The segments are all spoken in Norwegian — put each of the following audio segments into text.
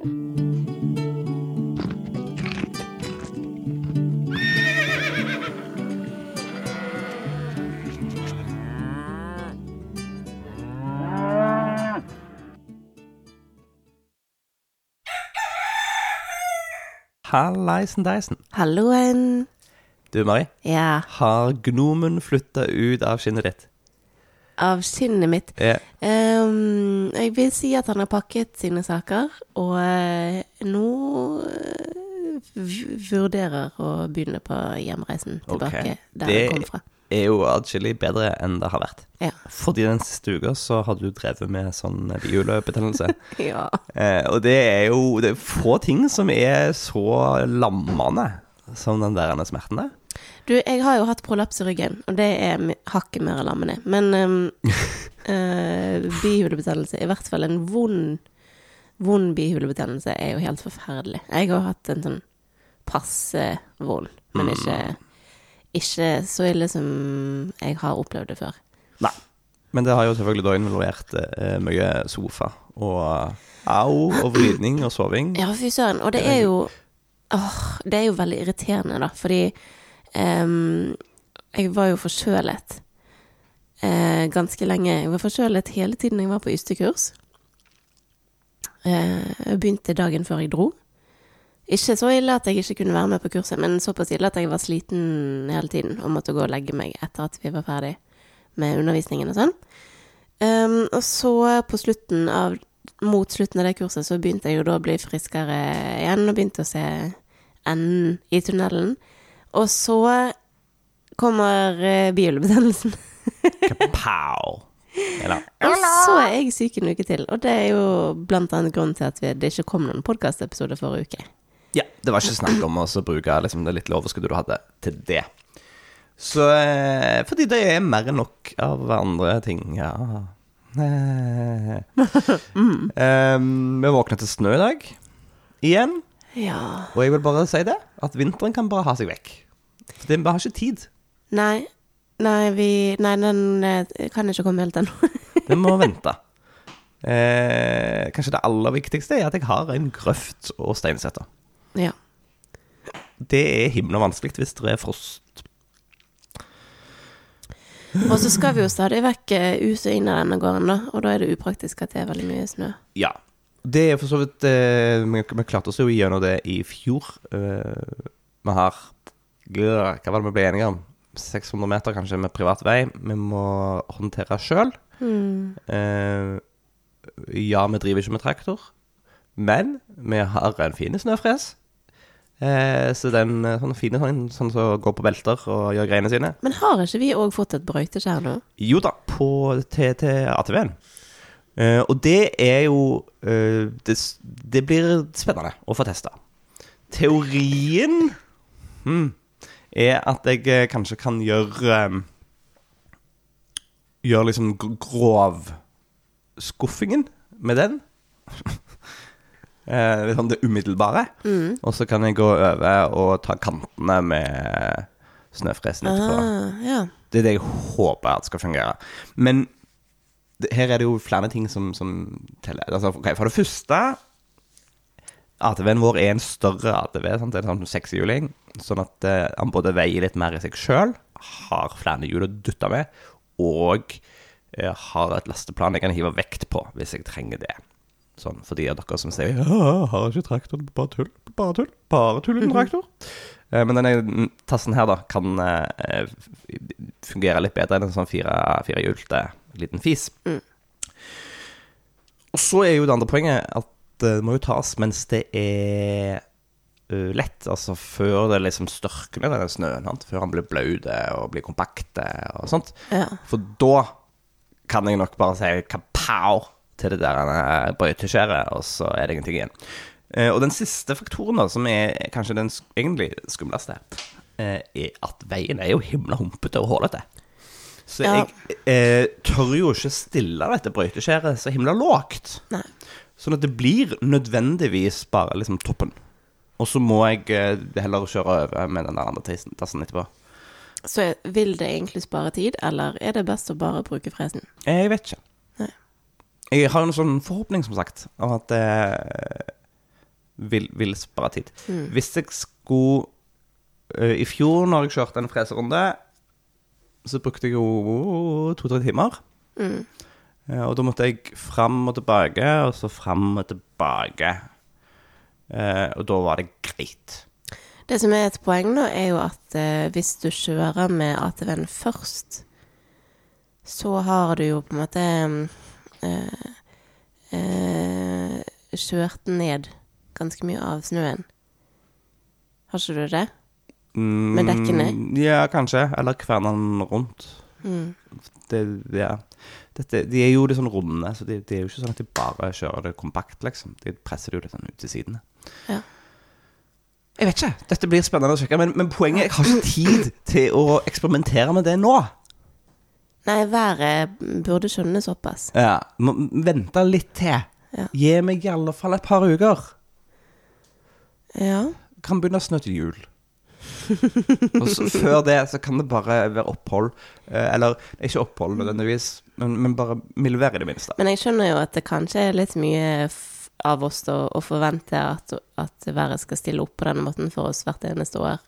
Hallaisen deisen. Halloen. Du, Mari. Ja, Har gnomen flytta ut av skinnet ditt? Av skinnet mitt. Yeah. Um, jeg vil si at han har pakket sine saker, og uh, nå eh, vurderer å begynne på hjemreisen tilbake okay. der Det- han kom fra. Det Er jo atskillig bedre enn det har vært. Ja. Fordi den siste uka så har du drevet med sånn bihulebetennelse. ja. Uh, og det er jo det er få ting som er så lammende som den der smerten der. Du, jeg har jo hatt prolaps i ryggen, og det er hakket mer lammende. Men um, uh, bihulebetennelse, i hvert fall en vond, vond bihulebetennelse, er jo helt forferdelig. Jeg har hatt en sånn passe vond, men ikke, ikke så ille som jeg har opplevd det før. Nei. Men det har jo selvfølgelig da involvert eh, mye sofa og au og vridning og soving. Ja, fy søren. Og det er jo Åh, det er jo veldig irriterende, da, fordi em, jeg var jo forkjølet uh, ganske lenge. Jeg var forkjølet hele tiden jeg var på ystekurs. Uh, jeg begynte dagen før jeg dro. Ikke så ille at jeg ikke kunne være med på kurset, men såpass ille at jeg var sliten hele tiden og måtte gå og legge meg etter at vi var ferdig med undervisningen og sånn. Um, og så på slutten av mot slutten av det kurset så begynte jeg jo da å bli friskere igjen og begynte å se enden i tunnelen. Og så kommer uh, bihulebetennelsen. Kapow! Eller Og så er jeg syk en uke til. Og det er jo blant annet grunnen til at det ikke kom noen podkastepisode forrige uke. Ja, det var ikke snakk om å bruke liksom, det lille overskuddet du hadde, til det. Så eh, Fordi det er mer enn nok av andre ting, ja. Eh. Em, vi våkna til snø i dag. Igjen. Ja Og jeg vil bare si det, at vinteren kan bare ha seg vekk. For det, har ikke tid. Nei. Nei, vi Nei, den eh, kan ikke komme helt ennå. Vi må vente. Eh, kanskje det aller viktigste er at jeg har en grøft å steinsette. ja. Det er himla vanskelig hvis det er frost. Og så skal vi jo stadig vekk eh, ut og inn av denne gården, da. Og da er det upraktisk at det er veldig mye snø. Ja. Det er for så vidt eh, Vi, vi klarte oss jo gjennom det i fjor. Eh, vi har Hva var det vi ble enige om? 600 meter kanskje med privat vei. Vi må håndtere sjøl. Eh, ja, vi driver ikke med traktor, men vi har en fin snøfres. Eh, så den sånn fine sånn, som går på belter og gjør greiene sine. Men har ikke vi òg fått et brøyteskjær nå? Jo da, på, til, til ATV-en. Eh, og det er jo eh, det, det blir spennende å få testa. Teorien hmm, er at jeg eh, kanskje kan gjøre eh, Gjøre liksom gr- grovskuffingen med den. eh, litt sånn det umiddelbare. Og så kan jeg gå over og ta kantene med snøfresen etterpå. Ah, ja. Det er det jeg håper at skal fungere. Men det, her er det jo flere ting som, som teller. Altså, okay, for det første ATV-en vår er en større ATV. Sant? En sånn sekshjuling. Sånn at eh, han både veier litt mer i seg sjøl, har flere hjul å dytte med, og eh, har et lasteplan jeg kan hive vekt på hvis jeg trenger det. Sånn for de av dere som sier ja, 'Har ikke traktor, bare tull'. Bare tull. Bare tull uten traktor. Eh, Men denne mm, tassen her da kan eh, fungere litt bedre enn en sånn fire- firehjulte liten fis. Og så er jo det andre poenget at det må jo tas mens det er lett, altså før det liksom størkner denne snøen, sant? før han blir blaut og blir kompakt og sånt. Ja. For da kan jeg nok bare si kapow til det der eh, brøyteskjæret, og så er det ingenting igjen. Eh, og den siste faktoren, da, som er kanskje den egentlig skumleste, eh, er at veien er jo himla humpete og hullete. Så Ja. jeg eh, tør jo ikke stille dette brøyteskjæret så himla lågt. Nei. Sånn at det blir nødvendigvis bare liksom toppen. Og så må jeg eh, heller kjøre over med den der andre tassen etterpå. Så vil det egentlig spare tid, eller er det best å bare bruke fresen? Jeg vet ikke. Nei. Jeg har en sånn forhåpning, som sagt, om at det vil, vil spare tid. Hvis jeg skulle eh, I fjor, når jeg kjørte en freserunde, så brukte jeg jo to-tre timer. Mm. Eh, og da måtte jeg fram og tilbake, og så fram og tilbake. Eh, og da var det greit. Det som er et poeng, da, er jo at eh, hvis du kjører med ATV-en først, så har du jo på en måte eh, eh, kjørt ned ganske mye av snøen. Har ikke du det? Mm, Med dekkene? Ja, kanskje. Eller kverner den rundt. Mm. Det, ja. Dette, de er jo litt sånn runde, så det de er jo ikke sånn at de bare kjører det kompakt, liksom. De presser det jo litt sånn ut til sidene. Ja. Jeg vet ikke. Dette blir spennende å sjekke. Men, men poenget er jeg har ikke tid til å eksperimentere med det nå. Nei, været burde skjønne såpass. Ja, må Vente litt til. Ja. Gi meg i alle fall et par uker. Ja. Kan begynne å snø til jul. Og så, før det så kan det bare være opphold. Eh, eller ikke opphold nødvendigvis, men, men bare mildvær i det minste. Men jeg skjønner jo at det kanskje er litt mye av oss da, å forvente at, at været skal stille opp på denne måten for oss hvert eneste år.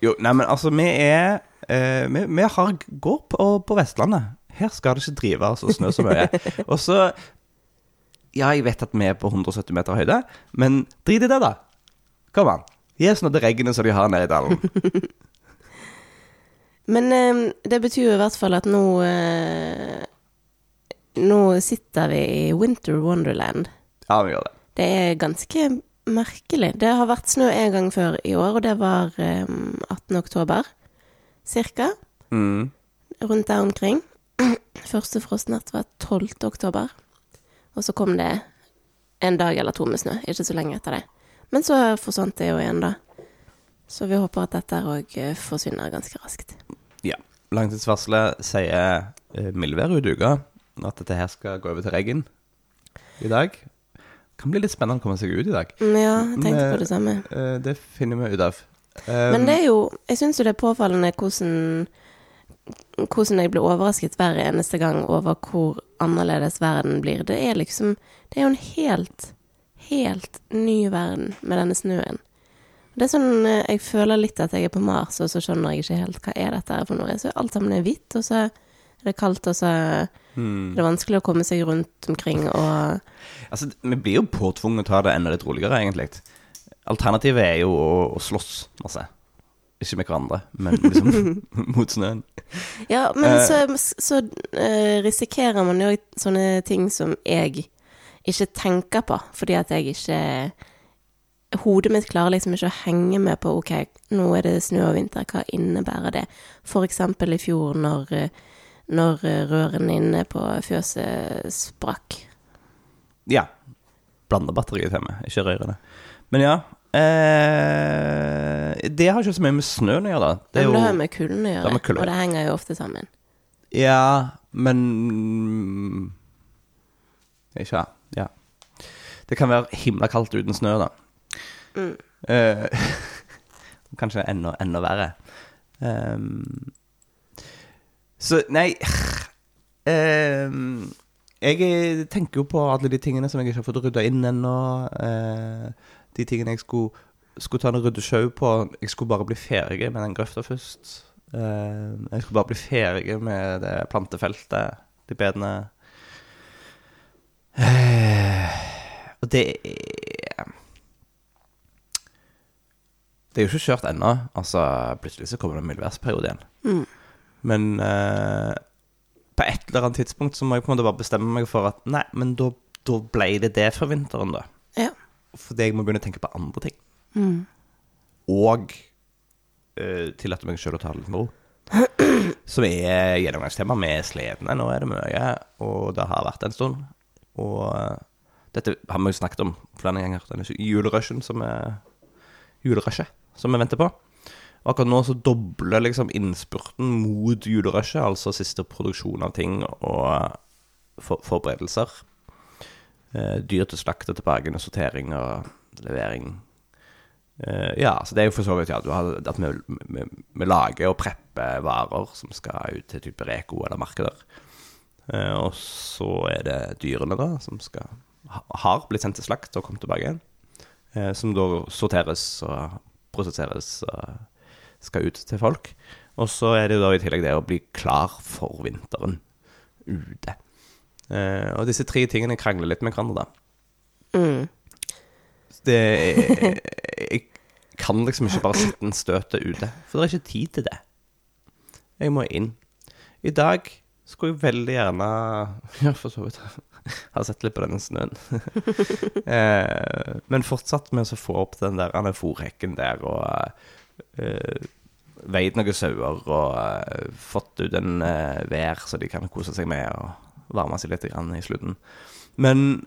Jo, nei, men altså, vi er eh, vi, vi har, går på, på Vestlandet. Her skal det ikke drive altså, snø så mye. og så Ja, jeg vet at vi er på 170 meter høyde, men drit i det, da. Kom an. Gi oss nå det regnet som de har nede i dalen. Men eh, det betyr jo i hvert fall at nå eh, Nå sitter vi i Winter Wonderland. Ja, vi gjør det. Det er ganske merkelig. Det har vært snø en gang før i år, og det var eh, 18. oktober cirka. Mm. Rundt der omkring. Første frostnatt var 12. oktober. Og så kom det en dag eller to med snø, ikke så lenge etter det. Men så forsvant det jo igjen, da. Så vi håper at dette òg forsvinner ganske raskt. Ja. Langtidsvarselet sier eh, mildvær ut uka. At dette her skal gå over til regn i dag. Det Kan bli litt spennende å komme seg ut i dag. Ja, jeg tenkte på det samme. Eh, det finner vi ut av. Um, Men det er jo Jeg syns jo det er påfallende hvordan hvordan jeg blir overrasket hver eneste gang over hvor annerledes verden blir. Det er liksom Det er jo en helt, helt ny verden med denne snøen. Det er sånn eh, Jeg føler litt at jeg er på Mars, og så skjønner jeg ikke helt hva er dette her for noe. Så alt sammen er hvitt, og så er det kaldt, og så er hmm. det vanskelig å komme seg rundt omkring og Altså, vi blir jo påtvunget til å ta det enda litt roligere, egentlig. Alternativet er jo å, å slåss masse. Ikke med hverandre, men liksom mot snøen. Ja, men Eh. så, så eh, risikerer man jo sånne ting som jeg ikke tenker på, fordi at jeg ikke Hodet mitt klarer liksom ikke å henge med på OK, nå er det snø og vinter, hva innebærer det? For eksempel i fjor når, når rørene inne på fjøset sprakk. Ja. Blandebatteriet til meg, ikke rørene. Men ja. Eh, det har ikke så mye med snøen å gjøre. Det er Men det har med kulden å gjøre, og det henger jo ofte sammen. Ja, men Ikke Ja. Det kan være himla kaldt uten snø, da. Mm. Eh, kanskje enda, enda verre. Um, så nei ehm, Jeg tenker jo på alle de tingene som jeg ikke har fått rydda inn ennå. eh, de tingene jeg skulle, skulle ta en ryddesjau på. Jeg skulle bare bli ferdig med den grøfta først. Eh, jeg skulle bare bli ferdig med det plantefeltet, de bedene. Eh, og det er Det er jo ikke kjørt ennå. Altså, plutselig så kommer det en mildværsperiode igjen. Mm. Men eh, på et eller annet tidspunkt så må jeg på en måte bare bestemme meg for at nei, men da, da ble det det for vinteren, da. Ja. Fordi jeg må begynne å tenke på andre ting. Mm. Og uh, tillate meg sjøl å ta det litt med ro. Som er gjennomgangstema med sledene. Nå er det mye, og det har vært en stund. Og eh, dette har vi jo snakket om flere ganger. Denne julerushen som er Julerushet som vi venter på. Og akkurat nå så dobler liksom innspurten mot julerushet, altså siste produksjon av ting og for, forberedelser. Eh, dyr til slakt og tilbake, og sortering og levering. Eh, ja, så det er jo for så vidt ja, har, at vi, vi, vi lager og prepper varer som skal ut til type Reko eller markeder. Eh, og så er det dyrene da, som skal, har blitt sendt til slakt og kommet tilbake igjen. eh, som da sorteres og prosesseres og skal ut til folk. Og så er det jo da i tillegg det å bli klar for vinteren ute. Eh, og disse tre tingene krangler litt med hverandre, da. Mm. Det er, Jeg kan liksom ikke bare sette en støte ute, for det er ikke tid til det. Jeg må inn. I dag skulle jeg veldig gjerne Ja, for så vidt. Har sett litt på denne snøen. eh, men fortsatt med å få opp den der fòrhekken der og eh, veid noen sauer og eh, fått ut en eh, vær så de kan kose seg med og varme seg litt grann i slutten. Men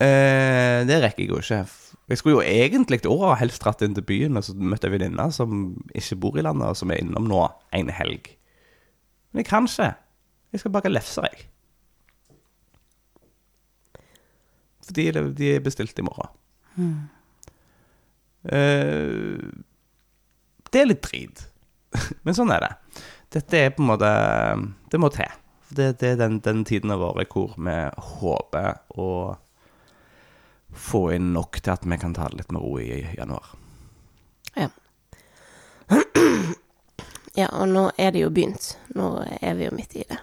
eh, det rekker jeg jo ikke. Jeg skulle jo egentlig òg helst dratt inn til byen og så møtt ei venninne som ikke bor i landet, og som er innom nå en helg. Men jeg kan ikke. Jeg skal bake lefser, jeg. Fordi det- de er bestilt i morgen. Eh, det er litt drit. Men sånn er det. Dette er på en måte Det må til. Det, det er den, den tiden av året hvor vi håper å få inn nok til at vi kan ta det litt med ro i januar. Ja. Ja, og nå er det jo begynt. Nå er vi jo midt i det.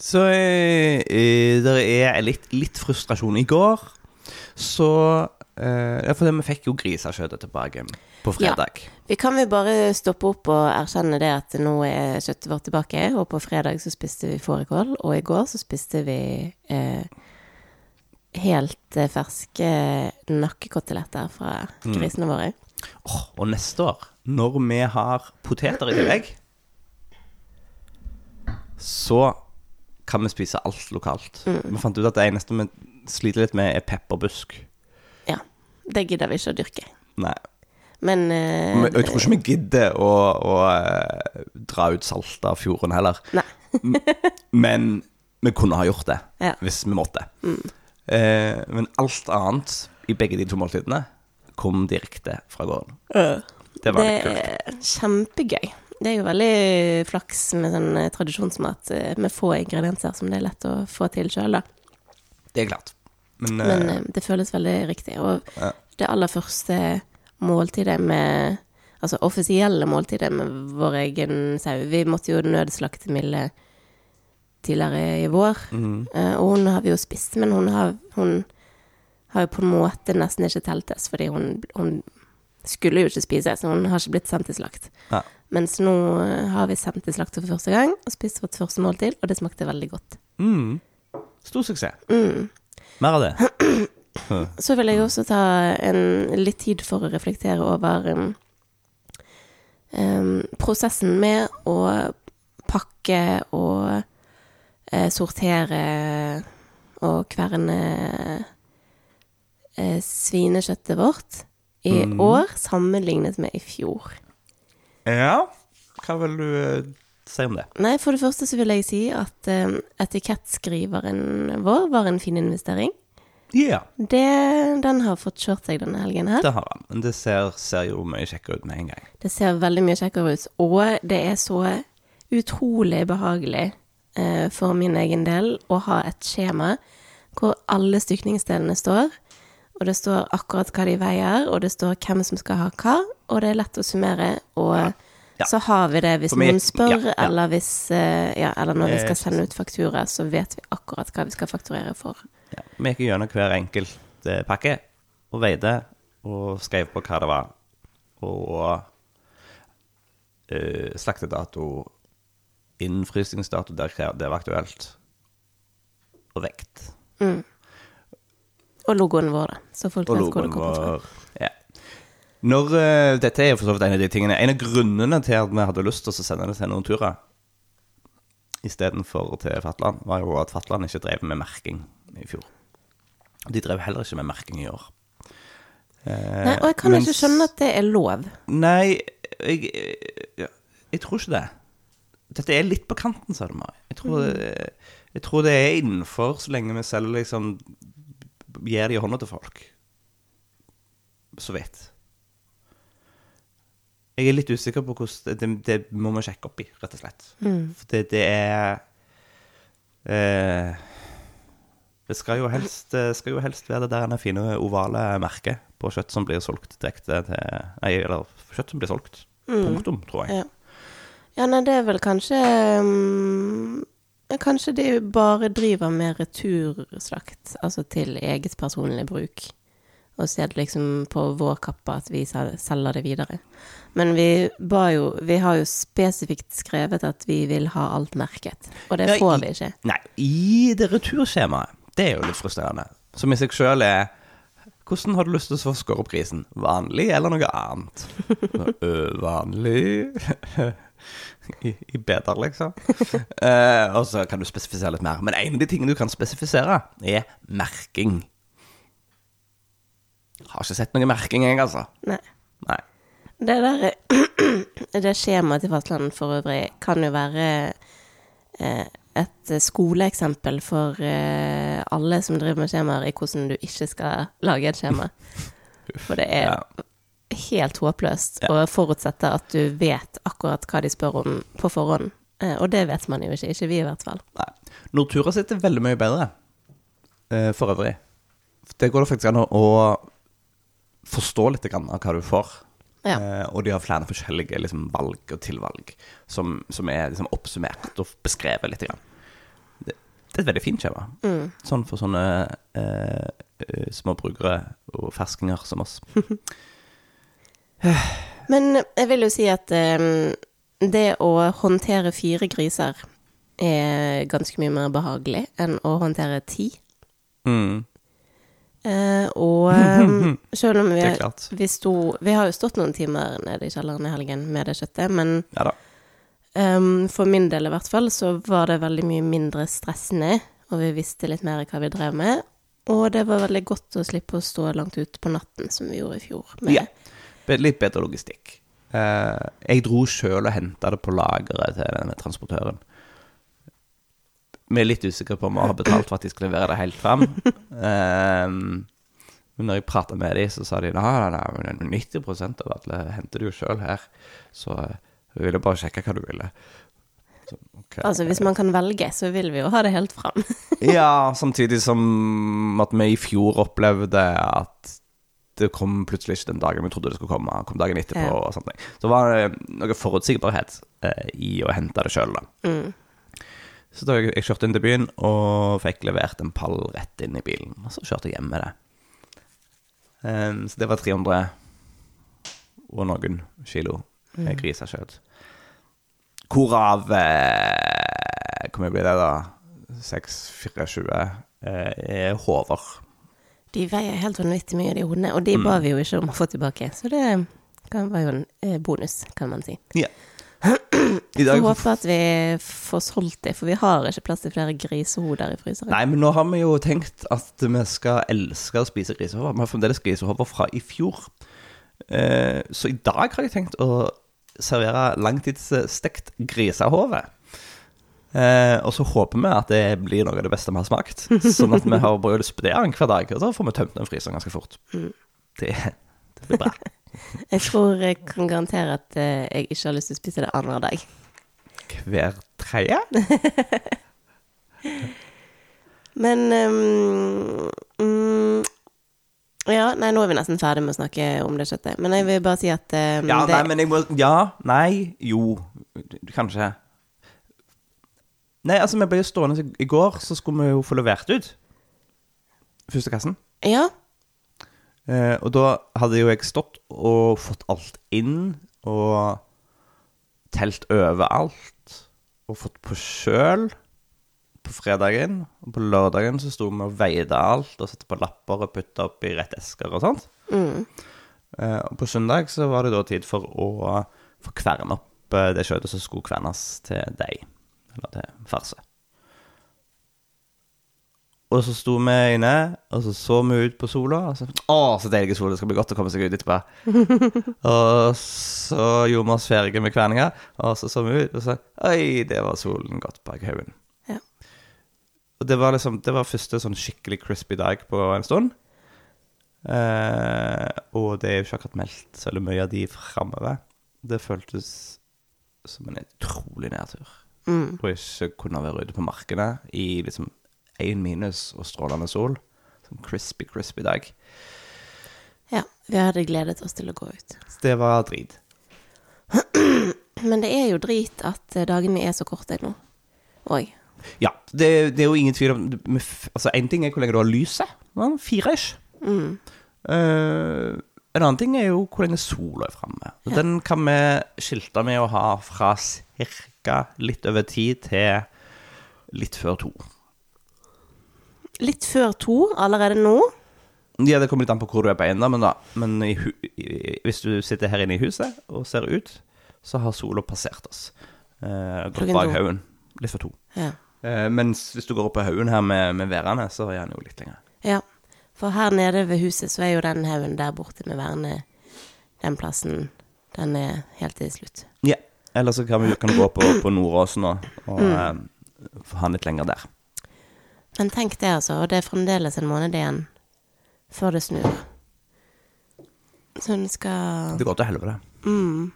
Så eh, det er litt, litt frustrasjon. I går så eh, Ja, for vi fikk jo grisekjøttet tilbake på fredag. Ja. Vi kan vel bare stoppe opp og erkjenne det at nå er kjøttet vårt tilbake, og på fredag så spiste vi fårikål, og i går så spiste vi eh, helt eh, ferske nakkekoteletter fra grisene våre. Åh, og neste år, når vi har poteter i tillegg, så kan vi spise alt lokalt. Vi fant ut at det eneste vi sliter litt med, er pepperbusk. Ja. Det gidder vi ikke å dyrke. Nei. Men uh, Men jeg tror ikke vi gidder å, å uh, dra ut Saltafjorden heller. Nei. Men vi kunne ha gjort det Ja. hvis vi måtte. Eh, men alt annet i begge de to måltidene kom direkte fra gården. Det var det litt kult. er kjempegøy. Det er jo veldig flaks med sånn eh, tradisjonsmat eh, med få ingredienser som det er lett å få til sjøl, da. Det er klart. Men, Men eh, eh, det føles veldig riktig. Og Ja. det aller første måltidet med Altså offisielle måltidet med vår egen sau. Vi måtte jo nødslakte Mille tidligere i vår, Mm. Uh, og hun har vi jo spist, men hun har, hun har jo på en måte nesten ikke teltes, fordi hun, hun skulle jo ikke spise, så hun har ikke blitt sendt til slakt. Ja. Mens nå eh, har vi sendt til slakt for første gang, og spist vårt første måltid, og det smakte veldig godt. mm, Stor suksess. Mm. Mer av det. Så vil jeg også ta en, litt tid for å reflektere over um, um, prosessen med å pakke og sortere og kverne eh, svinekjøttet vårt i mm. år sammenlignet med i fjor. Ja, hva vil du eh, si om det? Nei, for det første så vil jeg si at etikettskriveren vår var en fin investering. Ja, Det, den har fått kjørt seg denne helgen her. det har han. Men det ser, ser jo mye kjekkere ut med en gang. Det ser veldig mye kjekkere ut, og det er så utrolig behagelig eh, for min egen del å ha et skjema hvor alle stykningsdelene står, og det står akkurat hva de veier, og det står hvem som skal ha hva, og det er lett å summere, og Ja. så har vi det hvis meg- noen spør, ja, ja. eller hvis eh, Ja, eller når vi Eh, skal sende ut faktura, så vet vi akkurat hva vi skal fakturere for. Ja. Vi gikk gjennom hver enkelt eh, pakke og veide og skrev på hva det var. Og øh, slaktedato, innfrysningsdato der det var aktuelt, og vekt. Og logoen vår, så folk vet hvor det kommer fra. Ja. Når, uh, dette er jo for så vidt en av de tingene En av grunnene til at vi hadde lyst til å sende det til noen turer istedenfor til Fatland, var jo at Fatland ikke drev med merking i fjor. De drev heller ikke med merking i år. Eh, Nei, og jeg kan mens- ikke skjønne at det er lov. Nei, jeg, jeg, jeg tror ikke det. Dette er litt på kanten, sa du, Mari. Jeg tror, det, jeg tror det er innenfor så lenge vi selv liksom gir det i hånda til folk. Så vidt. Jeg er litt usikker på hvordan Det, det, må vi sjekke opp i, rett og slett. For det, det er eh, Det skal jo helst, skal jo helst være det der det fine ovale merket på kjøtt som blir solgt direkte til Nei, eller kjøtt som blir solgt. Punktum, tror jeg. Ja. Ja, nei, det er vel kanskje um, Kanskje de bare driver med returslakt, altså til eget personlig bruk. Og er det liksom på vår kappe at vi selger det videre. Men vi ba jo Vi har jo spesifikt skrevet at vi vil ha alt merket, og det får vi ikke. Nei, i det returskjemaet, det er jo litt frustrerende. Som i seg sjøl er Hvordan har du lyst til å skåre opp grisen? Vanlig eller noe annet? «Øh, vanlig I, I bedre, liksom. Eh, og så kan du spesifisere litt mer. Men en av de tingene du kan spesifisere, er merking. Har ikke sett noe merking, jeg, altså. Nei. Nei. Det der Det skjemaet til fastlandet for øvrig kan jo være eh, et skoleeksempel for eh, alle som driver med skjemaer, i hvordan du ikke skal lage et skjema. For det er Ja. Helt håpløst Ja. å forutsette at du vet akkurat hva de spør om på forhånd. Eh, og det vet man jo ikke. Ikke vi, i hvert fall. Nei. Nortura sitt er veldig mye bedre, eh, for øvrig. Det går det faktisk an å, forstå litt grann av hva du får. Ja. Eh, og de har flere forskjellige liksom, valg og tilvalg som, som er liksom, oppsummert og beskrevet litt. Grann. Det, det er et veldig fint skjema. Mm. Sånn for sånne eh, små brukere og ferskinger som oss. Men jeg vil jo si at eh, det å håndtere fire griser er ganske mye mer behagelig enn å håndtere ti. Mm, Eh, og eh, selv om vi, vi sto Vi har jo stått noen timer nede i kjelleren i helgen med det kjøttet, men Ja. Ehm, for min del i hvert fall, så var det veldig mye mindre stressende, og vi visste litt mer hva vi drev med. Og det var veldig godt å slippe å stå langt ute på natten, som vi gjorde i fjor. Med, Ja. Litt bedre logistikk. Eh, jeg dro sjøl og henta det på lageret til denne transportøren. Vi er litt usikre på om vi har betalt for at de skal levere det helt fram. Eh, men når jeg prata med dem, så sa de men 90% av alle henter du jo sjøl her. Så vi ville bare sjekke hva du ville. Så, okay. Altså, hvis man kan velge, så vil vi jo ha det helt fram. Ja, samtidig som at vi i fjor opplevde at det kom plutselig ikke den dagen vi trodde det skulle komme, kom dagen etterpå Ja. og sånne ting. Så var det noe forutsigbarhet eh, i å hente det sjøl, da. Mm. Så da jeg, jeg kjørte inn til byen og fikk levert en pall rett inn i bilen, og så kjørte jeg hjem med det. Um, så det var 300 og noen kilo mm. grisekjøtt. Hvorav eh, Hvor mye blir det, da? 6-24 eh, er hover. De veier helt vanvittig mye, de hodene, og de Mm. ba vi jo ikke om å få tilbake. Så det var jo en eh, bonus, kan man si. Ja. I dag... dag håper at vi får solgt det, for vi har ikke plass til flere grisehoder i fryseren. Nei, men nå har vi jo tenkt at vi skal elske å spise grisehover. Vi har fremdeles grisehover fra i fjor. Eh, så i dag har jeg tenkt å servere langtidsstekt grisehove. Eh, og så håper vi at det blir noe av det beste vi har smakt. Sånn at vi har bare lyst på det hver dag, og så får vi tømt den fryseren ganske fort. Det, det blir bra. Jeg tror jeg kan garantere at eh, jeg ikke har lyst til å spise det annenhver dag. Hver tredje? Men um, mm, Ja, nei, nå er vi nesten ferdig med å snakke om det kjøttet. Men jeg vil bare si at um, Ja, det, nei, men jeg må Ja, nei, jo Kanskje. Nei, altså, vi ble jo stående i- går, så skulle vi jo få levert ut første kassen. Ja. Eh, og da hadde jo jeg stått og fått alt inn, og telt overalt, og fått på sjøl på fredagen. Og på lørdagen så sto vi og veide alt, og satte på lapper og putta opp i rett esker og sånt. Mm. Eh, og på søndag så var det da tid for å få kverne opp eh, det kjøttet som skulle kvernes til deg, det farse. Og så sto vi inne, og så så vi ut på sola. Og så, å, så deilig sol, det skal bli godt å komme seg ut etterpå. og så gjorde vi oss ferdige med kverninga, og så så vi ut, og så Oi, det var solen godt bak haugen. Ja. Og det var liksom Det var første sånn skikkelig crispy dag på en stund. Eh, og det er jo ikke akkurat meldt så veldig mye av de framover. Det føltes som en utrolig nedtur Mm. å ikke kunne være ute på markene i liksom én minus og strålende sol. Sånn crispy, crispy dag. Ja, vi hadde gledet oss til å gå ut. Så det var drit. Men det er jo drit at eh, dagene er så korte nå. Oi. Ja, det, det er jo ingen tvil om Altså, én ting er hvor lenge du har lyset. Ja, Fire-ish. Mm. Uh, en annen ting er jo hvor lenge sola er framme. Ja. Den kan vi skilte med å ha fra ca. litt over ti til litt før to. Litt før to allerede nå. Ja, Det kommer litt an på hvor du er på eiendommen, da. Men i i, hvis du sitter her inne i huset og ser ut, så har sola passert oss. Eh, gått bak haugen. Litt før to. Ja. Eh, mens hvis du går opp på haugen her med, med værene, så er den jo litt lenger. ja. For her nede ved huset så er jo den haugen der borte med værene, den plassen, den er helt til slutt. Ja. Eller så kan, vi, kan gå på, på Nordåsen og, og eh, få ha litt lenger der. Men tenk det, altså. Og det er fremdeles en måned igjen før det snur. Så hun skal Det går til helvete. Mm.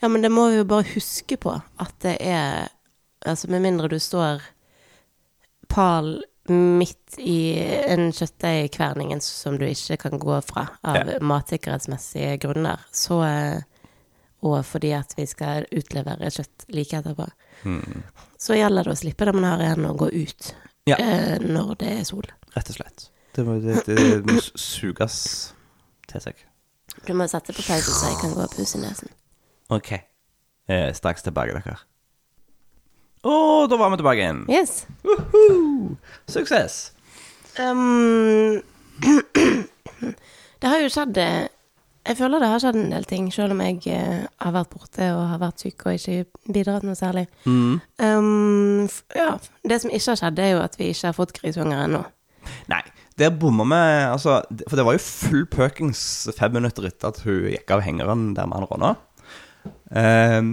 Ja, men det må vi jo bare huske på at det er Altså, med mindre du står pal midt i en kjøttdeigkverning som du ikke kan gå fra av Ja. matsikkerhetsmessige grunner, så eh, Og fordi at vi skal utlevere kjøtt like etterpå, Mm. så gjelder det å slippe det man har igjen, og gå ut Ja. eh, når det er sol. Rett og slett. Det, må- det, det må suges til seg. Du må sette på pause, så jeg kan gå og puse nesen. OK. Eh, straks tilbake, dere. Å, da var vi tilbake igjen. Yes. Woohoo! Suksess. Um, det har jo skjedd eh, Jeg føler det har skjedd en del ting, selv om jeg eh, har vært borte og har vært syk og ikke bidratt noe særlig. Mm. Um, ja, det som ikke har skjedd, er jo at vi ikke har fått grisunger ennå. Nei, der bomma vi altså, For det var jo full pøkings fem minutter etter at hun gikk av hengeren der med han råna. Um,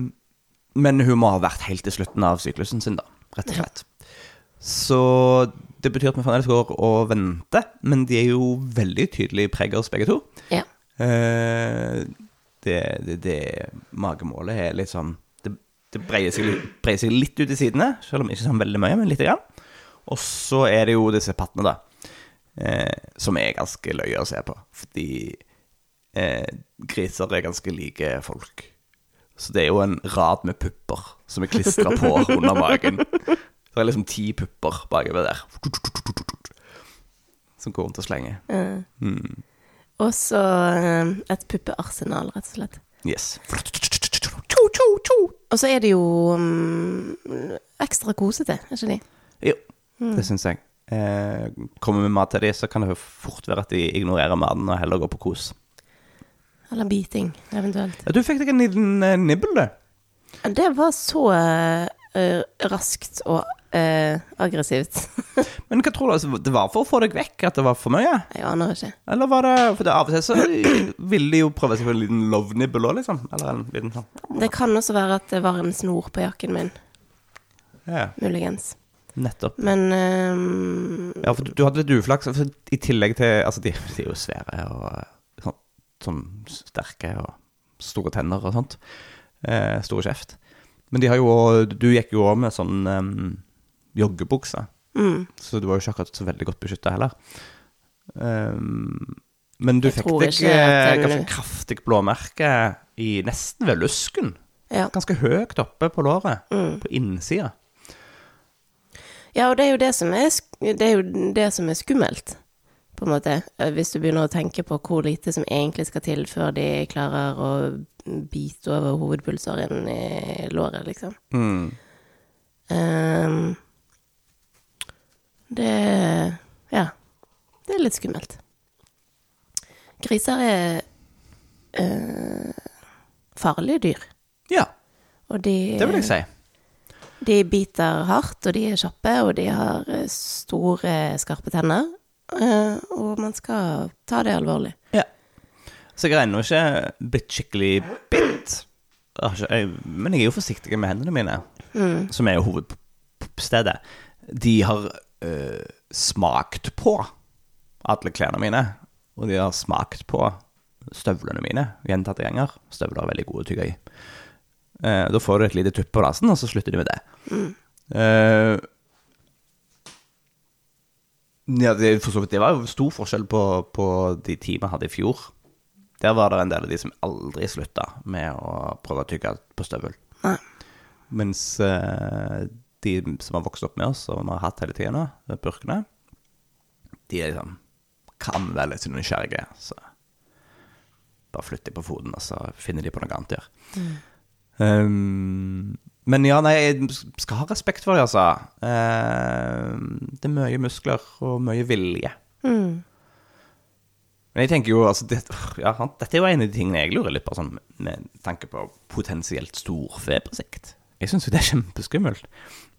men hun må ha vært helt til slutten av syklusen sin, da, rett og slett. Så det betyr at vi fremdeles går og venter, men de er jo veldig tydelig preggers begge to. Ja. Eh, det, det, det magemålet er litt sånn Det, det breier, seg, breier seg litt ut i sidene, selv om ikke sånn veldig mye, men lite grann. Og så er det jo disse pattene, da, eh, som er ganske løye å se på. Fordi eh, griser er ganske like folk. Så det er jo en rad med pupper som er klistra på under magen. Så det er liksom ti pupper bakover der. Som går rundt og slenger. Mm. Og så eh, et puppearsenal, rett og slett. Yes. Og så er det jo um, ekstra kosete, er ikke de? Jo, det syns jeg. Eh, kommer vi mat til de, så kan det jo fort være at de ignorerer maten og heller går på kos. Eller biting, eventuelt. Ja, du fikk deg en liten eh, nibbel, du. Det var så eh, raskt og eh, aggressivt. Men hva tror du altså, det var for å få deg vekk? At det var for mye? Jeg aner ikke. Eller var det For det, av og til så ville de jo prøve seg på en liten love nibble òg, liksom. Eller en liten sånn. Det kan også være at det var en snor på jakken min, Ja, muligens. nettopp. Men um... Ja, for du, hadde litt uflaks. For I tillegg til Altså, de, de er jo svære og sånn, sånn sterke og store tenner og sånt. Eh, store kjeft. Men de har jo òg Du gikk jo òg med sånn um, joggebukse, mm, så du var jo ikke akkurat så veldig godt beskytta heller. Um, men du Jeg fikk deg eh, ganske kraftig blåmerke i nesten ved lusken. ja. Ganske høyt oppe på låret. Mm. På innsida. ja, og det er jo det som er, det er, det som er skummelt, på en måte. Eh, Hvis du begynner å tenke på hvor lite som egentlig skal til før de klarer å bite over hovedpulsåren i låret, liksom. Mm. Um, det Ja. Det er litt skummelt. Griser er uh, farlige dyr. Ja, Og de, det vil jeg si. de biter hardt, og de er kjappe, og de har eh, store, skarpe tenner. Eh, og man skal ta det alvorlig. Ja. Så jeg har ennå ikke blitt skikkelig bitt. Men jeg er jo forsiktig med hendene mine, Mm. som er jo hovedstedet. De har øh, smakt på alle klærne mine, og de har smakt på støvlene mine gjentatte ganger. Støvler er veldig gode å tygge i. Eh, da får du et lite tupp på rasen, og så slutter de med det. Mm. Eh, Ja, det, for så vidt, det var jo stor forskjell på, på de ti vi hadde i fjor. Der var det en del av de som aldri slutta med å prøve å tygge på støvel. Nei. Mens eh, de som har vokst opp med oss, og vi har hatt hele tida nå, de burkene, de er liksom kan være litt nysgjerrige. Så bare flytter de på foten, og så finner de på noe annet å gjøre. Um, men ja, nei, jeg skal ha respekt for det, altså. Eh, det er mye muskler og mye vilje. Mm. Men jeg tenker jo, altså det, ja, Dette er jo en av de tingene jeg lurer litt på, sånn, med tanke på potensielt storfe på sikt. Jeg syns jo det er kjempeskummelt.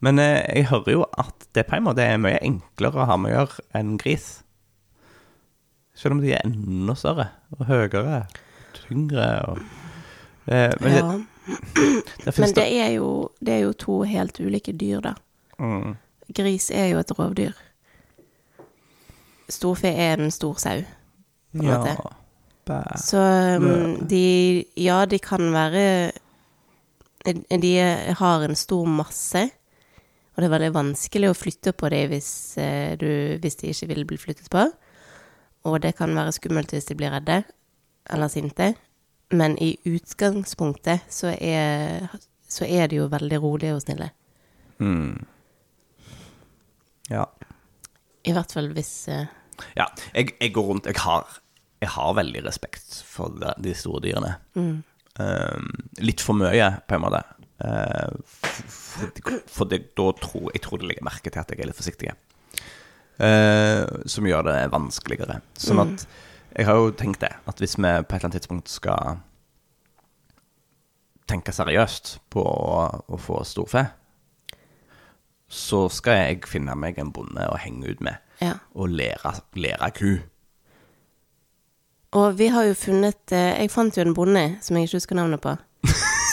Men eh, jeg hører jo at det på en måte er mye enklere å ha med å gjøre enn gris. Selv om de er enda større og høyere, tyngre og eh, Men ja. det, det Men det er, jo, det er jo to helt ulike dyr, da. mm, Gris er jo et rovdyr. Storfe er en stor sau. på en Ja. måte. bæ. Så um, de Ja, de kan være De har en stor masse, og det er veldig vanskelig å flytte på dem hvis, eh, du, hvis de ikke vil bli flyttet på. Og det kan være skummelt hvis de blir redde eller sinte. Men i utgangspunktet så er, så er de jo veldig rolige og snille. Mm. Ja. I hvert fall hvis uh... Ja, jeg, jeg går rundt Jeg har, jeg har veldig respekt for de, de store dyrene. Um, litt for mye, på en måte. Uh, for for det, da tror jeg tror det legger merke til at jeg er litt forsiktig. Uh, som gjør det vanskeligere. Sånn at jeg har jo tenkt det, at hvis vi på et eller annet tidspunkt skal tenke seriøst på å, å få storfe, så skal jeg finne meg en bonde å henge ut med Ja. og lære, lære ku. Og vi har jo funnet eh, Jeg fant jo en bonde som jeg ikke husker navnet på.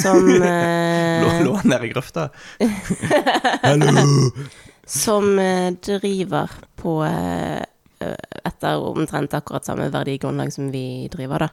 Som eh, Lå, han nede i grøfta? Hallo! Som eh, driver på eh, etter omtrent akkurat samme verdigrunnlag som vi driver, da.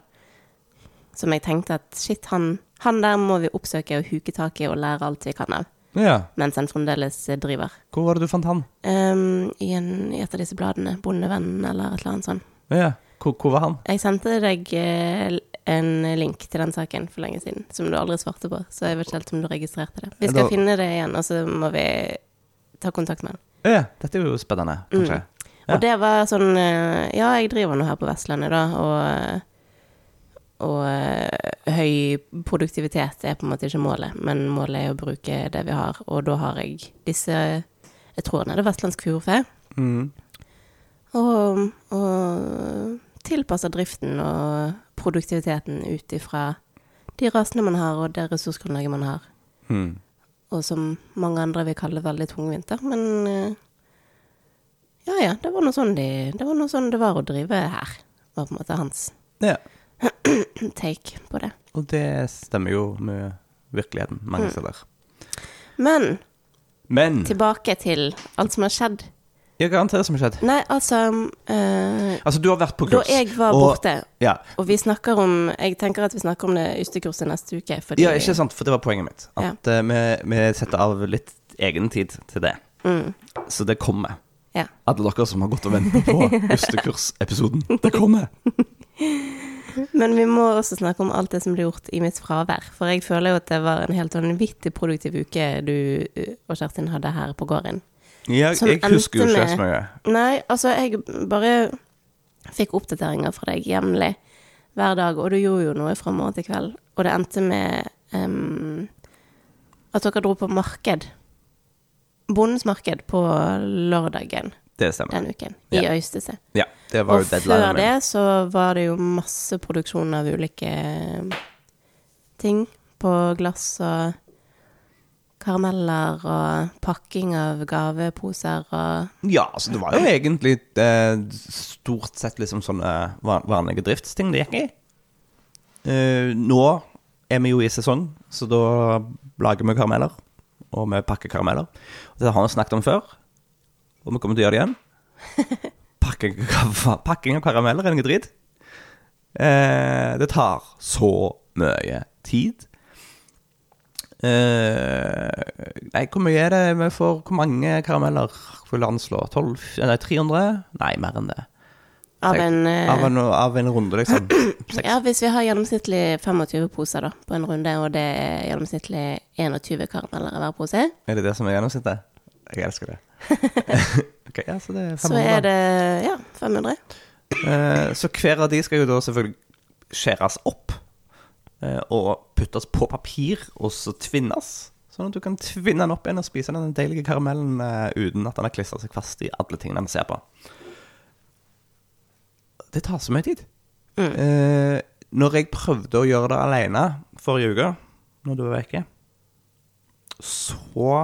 Som jeg tenkte at shit, han, han der må vi oppsøke og huke tak i og lære alt vi kan av. Ja. Mens han fremdeles eh, driver. Hvor var det du fant han? Um, i, en, I et av disse bladene. Bondevennen eller et eller annet sånt. Ja. Hvor, hvor var han? Jeg sendte deg eh, en link til den saken for lenge siden, som du aldri svarte på. Så jeg vet ikke helt om du registrerte det. Vi skal Da- finne det igjen, og så må vi ta kontakt med han. Ja, dette er jo spennende, kanskje. Ja. Og det var sånn eh, Ja, jeg driver nå her på Vestlandet, da, og og eh, høy produktivitet er på en måte ikke målet, men målet er å bruke det vi har. Og da har jeg disse Jeg tror den er det vestlandsk furufe. Mm. Og, og tilpasser driften og produktiviteten ut ifra de rasene man har, og det ressursgrunnlaget man har. Mm. Og som mange andre vil kalle veldig tungvint. Men eh, ja ja, det var noe sånn de, det var sånn det var å drive her. Var på en måte hans Ja. take på det. Og det stemmer jo med virkeligheten mange Mm. steder. Men Men tilbake til alt som har skjedd. ja, hva annet er det som har skjedd? Nei, altså eh, Altså, du har vært på kurs. Da jeg var og- borte, Ja. og vi snakker om Jeg tenker at vi snakker om det ystekurset neste uke, fordi ja, ikke sant, for det var poenget mitt. Ja. At eh, vi, vi setter av litt egen tid til det. Mm, Så det kommer. Ja. Alle dere som har gått og ventet på Østekursepisoden. Det kommer. Men vi må også snakke om alt det som ble gjort i mitt fravær. For jeg føler jo at det var en helt vanvittig produktiv uke du uh, og Kjerstin hadde her på gården. Ja, jeg, jeg husker jo ikke så mye. Nei, altså, jeg bare fikk oppdateringer fra deg jevnlig hver dag, og du gjorde jo noe fra morgen til kveld. Og det endte med um, at dere dro på marked. Bondens marked på lørdagen Det stemmer. den uken, i Ja. Øystese. Ja, det var Og jo deadline. Og før det så var det jo masse produksjon av ulike ting på glass og karameller og pakking av gaveposer og Ja, altså det var jo egentlig eh, stort sett liksom sånne van- vanlige driftsting det gikk i. Eh, nå er vi jo i sesong, så da lager vi karameller. Og vi pakker karameller. Og det har vi snakket om før, og vi kommer til å gjøre det igjen. Pakking, pakking av karameller er noe drit. Eh, det tar så mye tid. Eh, nei, hvor mye er det vi får? Hvor mange karameller vil han slå? 12? Nei, 300? Nei, mer enn det. Av en, eh, Av en, av en runde, liksom. Seks. Ja, hvis vi har gjennomsnittlig 25 poser da, på en runde, og det er gjennomsnittlig 21 karameller i hver pose, Er det det som er gjennomsnittet? Jeg elsker det. okay, ja, så det er 500. så er det ja, 500. Eh, så hver av de skal jo da selvfølgelig skjæres opp eh, og puttes på papir, og så tvinnes. Sånn at du kan tvinne den opp igjen og spise den deilige karamellen eh, uten at den har klistra seg fast i alle tingene den ser på. Det tar så mye tid. Eh, når jeg prøvde å gjøre det alene forrige uke, når du var vekke, så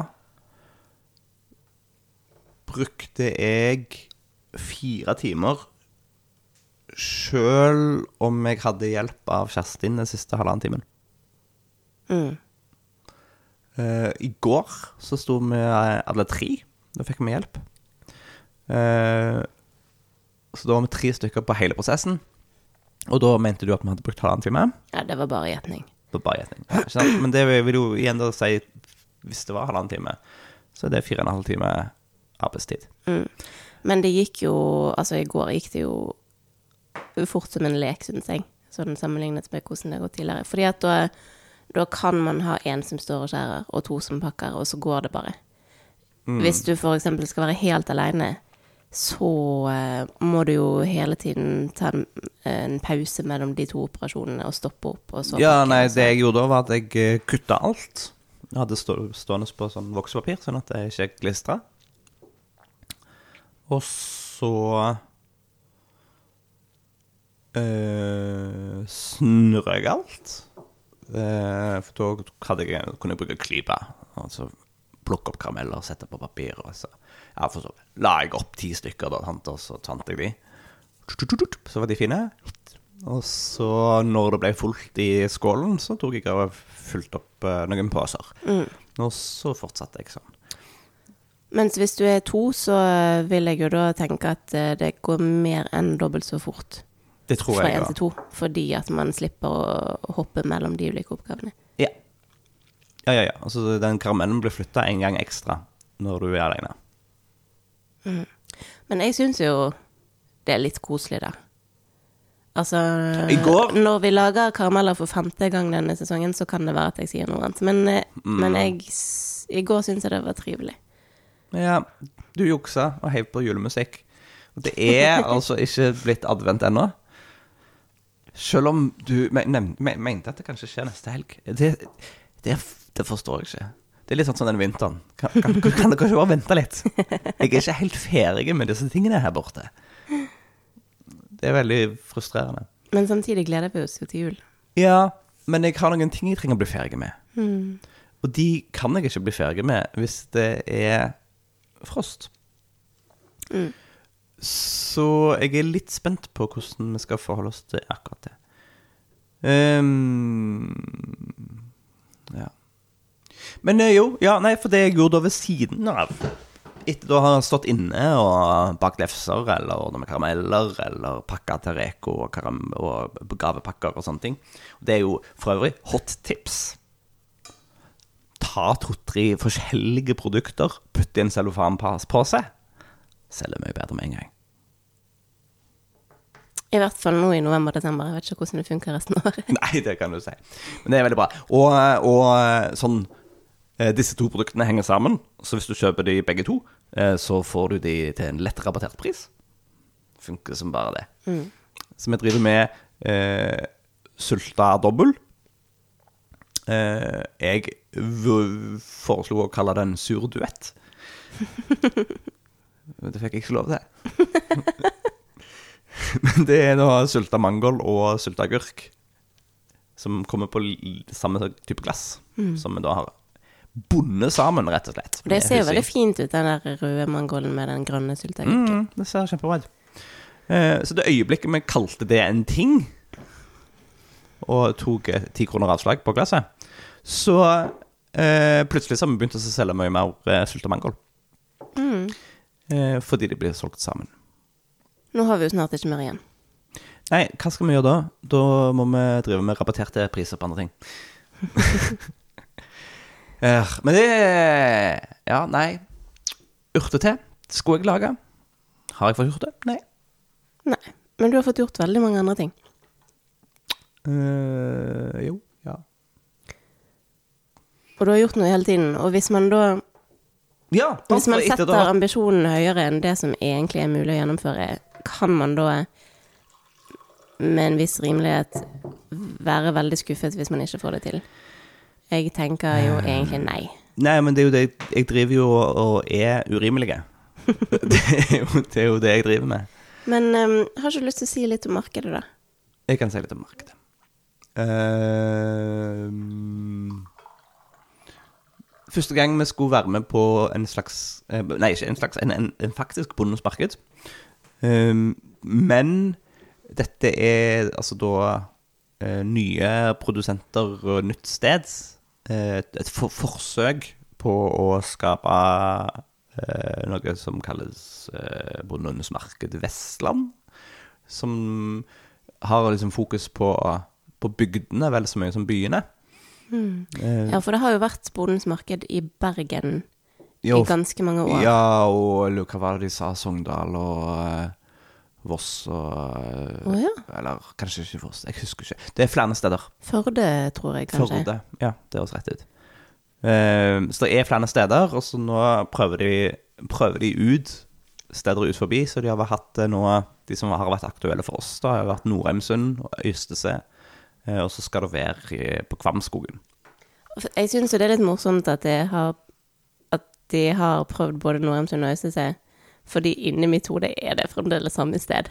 brukte jeg fire timer Sjøl om jeg hadde hjelp av Kjerstin den siste halvannen timen. Mm. Eh, I går så sto vi alle tre. Da fikk vi hjelp. Eh, så da var vi tre stykker på hele prosessen. Og da mente du at vi hadde brukt halvannen time? Ja, det var bare gjetning. Det var bare gjetning. Men det vil jo igjen da si Hvis det var halvannen time, så er det fire og en halv time arbeidstid. Mm. Men det gikk jo Altså, i går gikk det jo fort som en lek, syns jeg. Sånn sammenlignet med hvordan det har gått tidligere. Fordi at da, da kan man ha én som står og skjærer, og to som pakker, og så går det bare. Hvis du eksempel skal være helt aleine, så eh, må du jo hele tiden ta en, en pause mellom de to operasjonene og stoppe opp, og så Ja, nei, det jeg gjorde da, var at jeg eh, kutta alt. Jeg hadde stå, stående på sånn voksepapir, sånn at det ikke glistra. Og så uh, snurra jeg alt. Eh, for da jeg, kunne jeg bruke klype. Altså plukke opp karameller, sette på papir. Og så, ja, for så la jeg opp ti stykker, da, og så fant jeg de. Så var de fine. Og så, når det ble fullt i skålen, så tok jeg og fulgte opp eh, noen poser. Og så fortsatte jeg sånn. Mens hvis du er to, så vil jeg jo da tenke at eh, det går mer enn dobbelt så fort Det tror fra jeg. én til to, fordi at man slipper å hoppe mellom de ulike oppgavene. Ja. Ja, ja. Altså, den karamellen blir flytta en gang ekstra når du er alene. Men jeg syns jo det er litt koselig, da. Altså I går- Når vi lager karameller for femte gang denne sesongen, så kan det være at jeg sier noe annet. Men, eh, Mm. men jeg I går syns jeg det var trivelig. Ja, du juksa og heiv på julemusikk. Og det er altså ikke blitt advent ennå. Selv om du men- men- mente at det kanskje skjer neste helg. Det, det, det forstår jeg ikke. Det er litt sånn som den vinteren. Kan, kan, kan dere ikke bare vente litt? Jeg er ikke helt ferdig med disse tingene her borte. Det er veldig frustrerende. Men samtidig gleder vi oss jo til jul. Ja, men jeg har noen ting jeg trenger å bli ferdig med. Og de kan jeg ikke bli ferdig med hvis det er frost. Så jeg er litt spent på hvordan vi skal forholde oss til akkurat det. Ja. Men eh, jo, ja, nei, for det jeg gjorde da ved siden av Etter å ha stått inne og bakt lefser eller ordna med karameller eller pakka til Reko og, og gavepakker og sånne ting. Det er jo for øvrig hot tips. Ta to-tre forskjellige produkter, putt i en cellofanpose. Selger mye bedre med en gang. I hvert fall nå i november-desember. Jeg vet ikke hvordan det funker resten av året. Nei, det kan du si. Men det er veldig bra. Og, og sånn eh, Disse to produktene henger sammen, så hvis du kjøper de begge to, eh, så får du de til en lett rabattert pris. Funker som bare det. Så vi driver med eh, sulta dobbel. Eh, jeg foreslo å kalle det en sur duett. Det fikk jeg ikke lov til. Men det er da sulta mangold og sulta agurk. Som kommer på samme type glass. Som vi da har bundet sammen, rett og slett. Det ser veldig fint ut, den der røde mangolden med den grønne sylteagurken. Mm, det ser kjempebra ut. Eh, så det øyeblikket vi kalte det en ting, og tok ti kroner avslag på glasset, så eh, plutselig så har vi begynt å selge mye mer eh, sylta mangold. Eh, fordi de blir solgt sammen. Nå har vi jo snart ikke mer igjen. Nei, hva skal vi gjøre da? Da må vi drive med rabatterte priser på andre ting. Eh, men det Ja, nei. Urtete skulle jeg lage. Har jeg fått gjort det? Nei. Nei. Men du har fått gjort veldig mange andre ting. Uh, jo. Ja. Og du har gjort noe hele tiden. Og hvis man da Ja, Hvis man setter da- ambisjonen høyere enn det som egentlig er mulig å gjennomføre, kan man da med en viss rimelighet være veldig skuffet hvis man ikke får det til? Jeg tenker jo egentlig nei. Nei, men det er jo det Jeg driver jo og er urimelige. det, er jo, det er jo det jeg driver med. Men um, har ikke du lyst til å si litt om markedet, da? Jeg kan si litt om markedet. Uh, første gang vi skulle være med på en slags eh, Nei, ikke en slags, en, en, en faktisk bondens marked. Ehm, men dette er altså da eh, nye produsenter og nytt sted. Eh, et et for forsøk på å skape eh, noe som kalles eh, Bondenes marked Vestland. Som har liksom fokus på, på bygdene vel så mye som byene. Eh, Ja, for det har jo vært Bodens marked i Bergen jo, i ganske mange år. Ja, og hva var det de sa? Sogndal og eh, Voss og oh, ja. Eller kanskje ikke Voss, jeg husker ikke. Det er flere steder. Førde, tror jeg kanskje. Førde. Ja, det høres rett ut. Uh, så det er flere steder, og så nå prøver de, prøver de ut steder ut forbi. Så de har hatt eh, nå De som har vært aktuelle for oss, da, har vært Norheimsund og Ystese. Uh, og så skal det være på Kvamskogen. Jeg syns jo det er litt morsomt at, de har, at de har prøvd både Norheimsund og Øystese, fordi inni mitt hode er det fremdeles samme sted.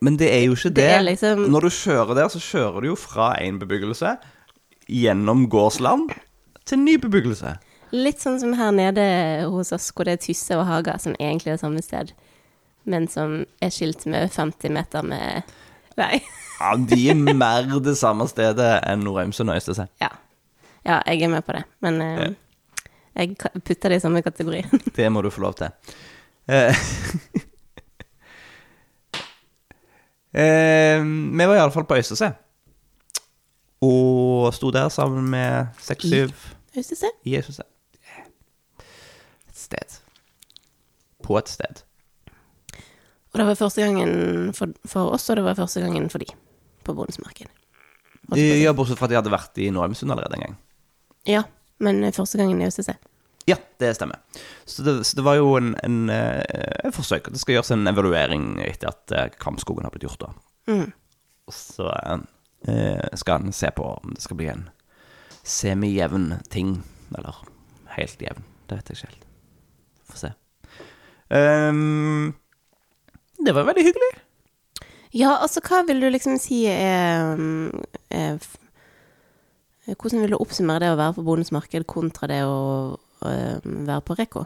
Men det er jo ikke det. Det liksom- Når du kjører der, så kjører du jo fra en bebyggelse gjennom gårdsland til ny bebyggelse. Litt sånn som her nede hos oss, hvor det er Tysse og Haga, som egentlig er samme sted, men som er skilt med 50 meter med vei. Ja, De er mer det samme stedet enn Norheimsund og Øystese. Ja. ja, jeg er med på det, men eh, jeg putter det i samme kategori. Det må du få lov til. Eh, eh, vi var iallfall på Øystese. Og sto der sammen med seks-syv Øystese? i Øystese. Et sted. På et sted. Og det var første gangen for, for oss, og det var første gangen for de, på bodensmarked. Ja, bortsett fra at de hadde vært i Norheimsund allerede en gang. Ja, men første gangen i Øystese. Ja, det stemmer. Så det, så det var jo en, en, eh, et forsøk. Det skal gjøres en evaluering etter at eh, Kvamskogen har blitt gjort. da. Mm. Og så eh, skal en se på om det skal bli en semijevn ting. Eller helt jevn. Det vet jeg ikke helt. Får se. Um, det var veldig hyggelig. Ja, altså, hva vil du liksom si er, er Hvordan vil du oppsummere det å være på bondens marked kontra det å være på Reko?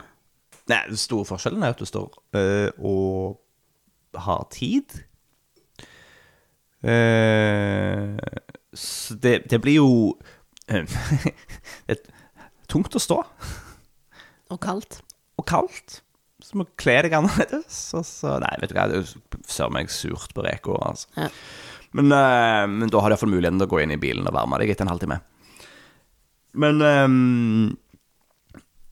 Nei, Den store forskjellen er at du står eh, og har tid. Uh, det, det blir jo eh, et, tungt å stå, Og kaldt. og kaldt. Så må kle deg annerledes. Og så, nei, vet du hva, det ser meg surt på Reko. Altså. Ja. Men, eh, men da har du iallfall muligheten til å gå inn i bilen og varme deg etter en halvtime. Men eh,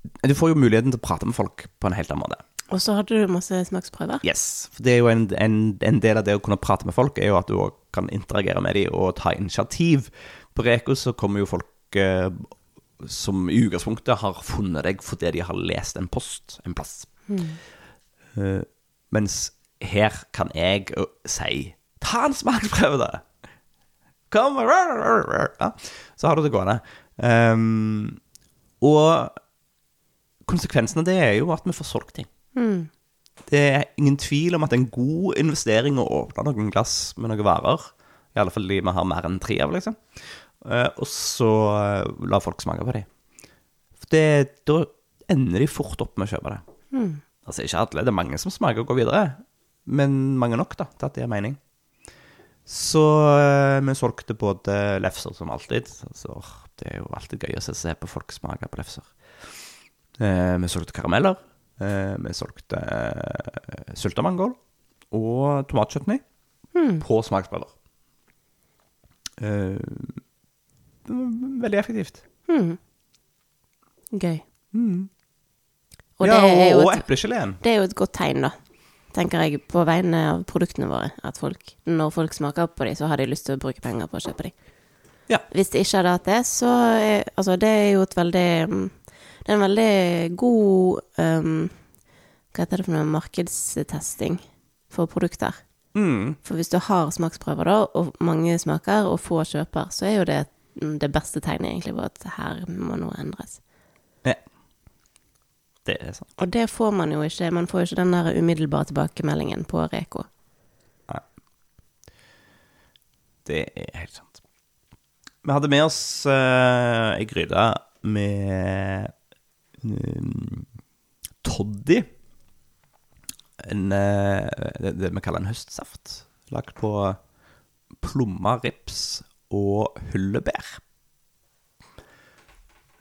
du får jo muligheten til å prate med folk på en helt annen måte. Og så hadde du masse smaksprøver. Yes. For det er jo en, en, en del av det å kunne prate med folk, er jo at du òg kan interagere med dem og ta initiativ. På Reko så kommer jo folk eh, som i utgangspunktet har funnet deg fordi de har lest en post en plass. Eh, mens her kan jeg uh, si Ta en smaksprøve, da! Kom! Ja, så har du det gående. Um, og konsekvensen av det er jo at vi får solgt ting. Mm. Det er ingen tvil om at det er en god investering å åpne noen glass med noen varer. I alle fall de vi har mer enn tre av, liksom. Eh, og så eh, la folk smake på dem. For det, da ender de fort opp med å kjøpe det. Mm. Altså ikke alle, det er mange som smaker og går videre. Men mange nok, da, til at det er mening. Så eh, vi solgte både lefser som alltid. Altså, det er jo alltid gøy å se på folk smake på lefser. Eh, vi solgte karameller. Eh, vi solgte eh, syltemangold og tomatchutney på smaksprøver. Eh, veldig effektivt. Mm. Gøy. Mm. Og ja, og, eplegeleen. Det er jo et godt tegn, da. Tenker jeg, på vegne av produktene våre. At folk, når folk smaker på dem, så har de lyst til å bruke penger på å kjøpe dem. Ja. Hvis de ikke hadde hatt det, så er, Altså, det er jo et veldig mm, Det er en veldig god um, Hva heter det for noe? Markedstesting for produkter. Mm. For hvis du har smaksprøver, da, og mange smaker, og få kjøper, så er jo det mm, det beste tegnet egentlig på at her må noe endres. Ja. Det er sant. Og det får man jo ikke. Man får jo ikke den der umiddelbare tilbakemeldingen på Reko. Nei. Det er helt sant. Vi hadde med oss uh, ei gryte med toddy. En, eh, det, det vi kaller en høstsaft. Lagd på plommer, rips og hyllebær.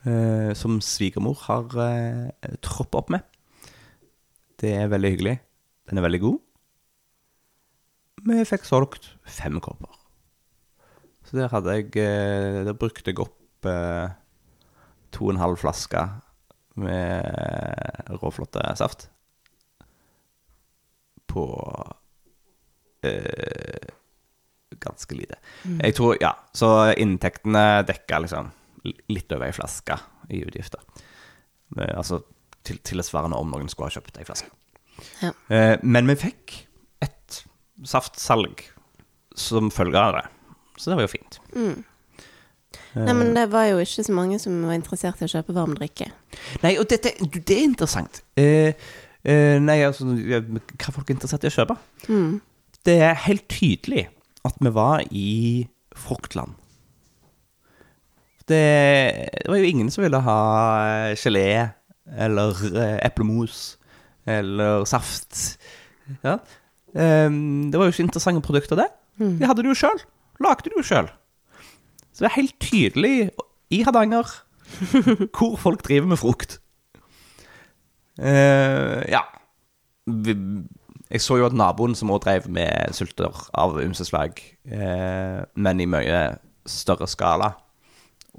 Eh, som svigermor har uh, troppet opp med. Det er veldig hyggelig. Den er veldig god. Vi fikk solgt fem kopper. Så der hadde jeg eh, Der brukte jeg opp eh, to og en halv flaske med råflotte saft på øh, ganske lite. Jeg tror, ja, Så inntektene dekka liksom litt over ei flaske i utgifter. Eh, altså til, tilsvarende om noen skulle ha kjøpt ei flaske. Ja. Eh, men vi fikk et saftsalg som følge av det. Så det var jo fint. Mm. Eh. Nei, men det var jo ikke så mange som var interessert i å kjøpe varm drikke. Nei, og dette, du, det er interessant. Eh, eh, nei, altså, hva folk er interessert i å kjøpe? Mm. Det er helt tydelig at vi var i fruktland. Det, det var jo ingen som ville ha eh, gelé eller eh, eplemos eller saft. Ja. Eh, det var jo ikke interessante produkter, det. De hadde det jo sjøl. Lagde det jo sjøl. Så det er helt tydelig i Hardanger hvor folk driver med frukt. Eh, ja. Jeg så jo at naboen som også drev med sulter av ymse slag, eh, men i mye større skala,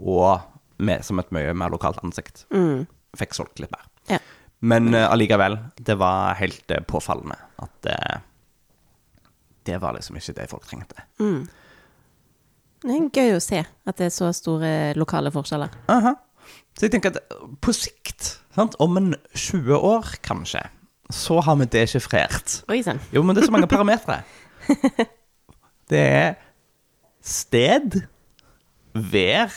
og med, som et mye mer lokalt ansikt, Mm. fikk solgt litt mer. Ja. Men eh, allikevel, det var helt eh, påfallende at eh, det var liksom ikke det folk trengte. Mm. Det er gøy å se at det er så store lokale forskjeller. Aha. Så jeg tenker at på sikt, sant, om en 20 år kanskje, så har vi det Oi sann. Jo, men det er så mange parametere. Det er sted, vær,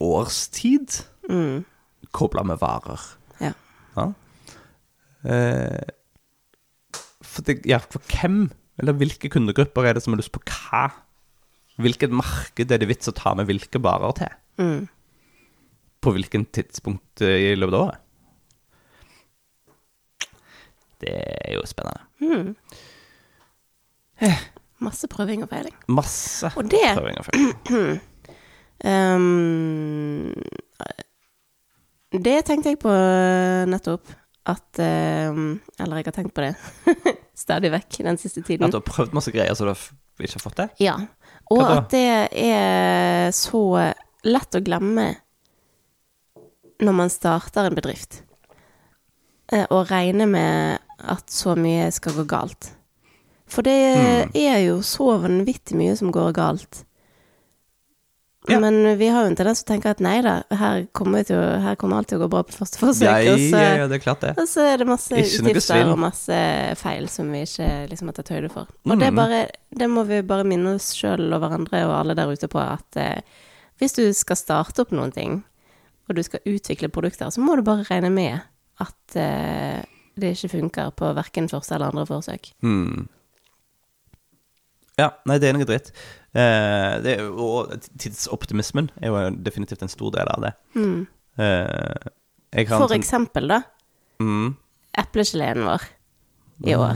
årstid, Mm. kobla med varer. Ja. Ja. Eh, for, det, ja, for hvem, eller hvilke kundegrupper er det som har lyst på hva? Hvilket marked er det vits å ta med hvilke barer til? Mm. På hvilken tidspunkt eh, i løpet av året? Det er jo spennende. Mm. Masse prøving og feiling. Masse Og det- prøving og feiling. Um, det tenkte jeg på nettopp. At um, Eller jeg har tenkt på det stadig vekk den siste tiden. At du har prøvd masse greier så du ikke har fått det? Ja. Og at det er så lett å glemme når man starter en bedrift. Eh, Og regne med at så mye skal gå galt. For det mm. er jo så vanvittig mye som går galt. Ja. Men vi har jo en tendens til å tenke at nei da, her kommer, til her kommer alt til å gå bra på første forsøk. Nei, og så- ja, det er klart det. og så er det masse utgifter og masse feil som vi ikke liksom har tatt høyde for. Og det, Mm. bare, det må vi bare minne oss sjøl og hverandre og alle der ute på at eh, hvis du skal starte opp noen ting, og du skal utvikle produkter, så må du bare regne med at eh, det ikke funker på verken første eller andre forsøk. Mm. Ja, nei, det er noe dritt. Eh, det og tidsoptimismen er jo definitivt en stor del av det. Mm. Eh, For sånn- eksempel, da, Mm. eplegeleen vår i år.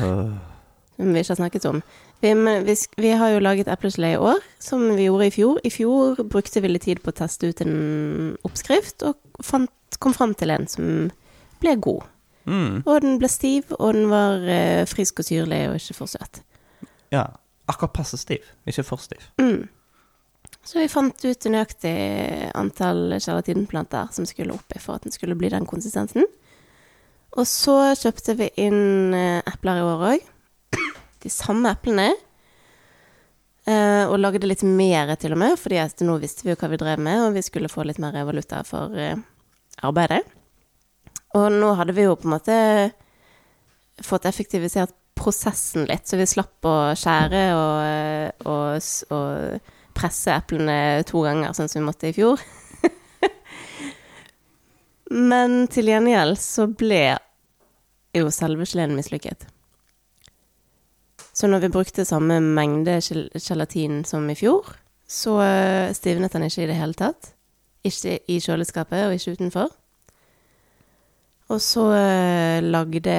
Som vi ikke har snakket om. Vi, vi, vi har jo laget eplegelé i år, som vi gjorde i fjor. I fjor brukte vi litt tid på å teste ut en oppskrift, og fant, kom fram til en som ble god. Mm. Og den ble stiv, og den var eh, frisk og syrlig, og ikke for søt. Ja. Akkurat passe stiv, ikke for stiv. Mm. Så vi fant ut nøyaktig antall gelatinplanter som skulle oppi for at den skulle bli den konsistensen. Og så kjøpte vi inn eh, epler i år òg. De samme eplene. Eh, og lagde litt mer til og med, fordi nå visste vi jo hva vi drev med, og vi skulle få litt mer valuta for eh, arbeidet. Og nå hadde vi jo på en måte fått effektivisert prosessen litt, så vi slapp å skjære og, eh, og, og presse eplene to ganger, sånn som vi måtte i fjor. Men til gjengjeld så ble jo selve geleen mislykket. Så når vi brukte samme mengde gel- gelatin som i fjor, så eh, stivnet den ikke i det hele tatt. Ikke i kjøleskapet og ikke utenfor. Og så eh, lagde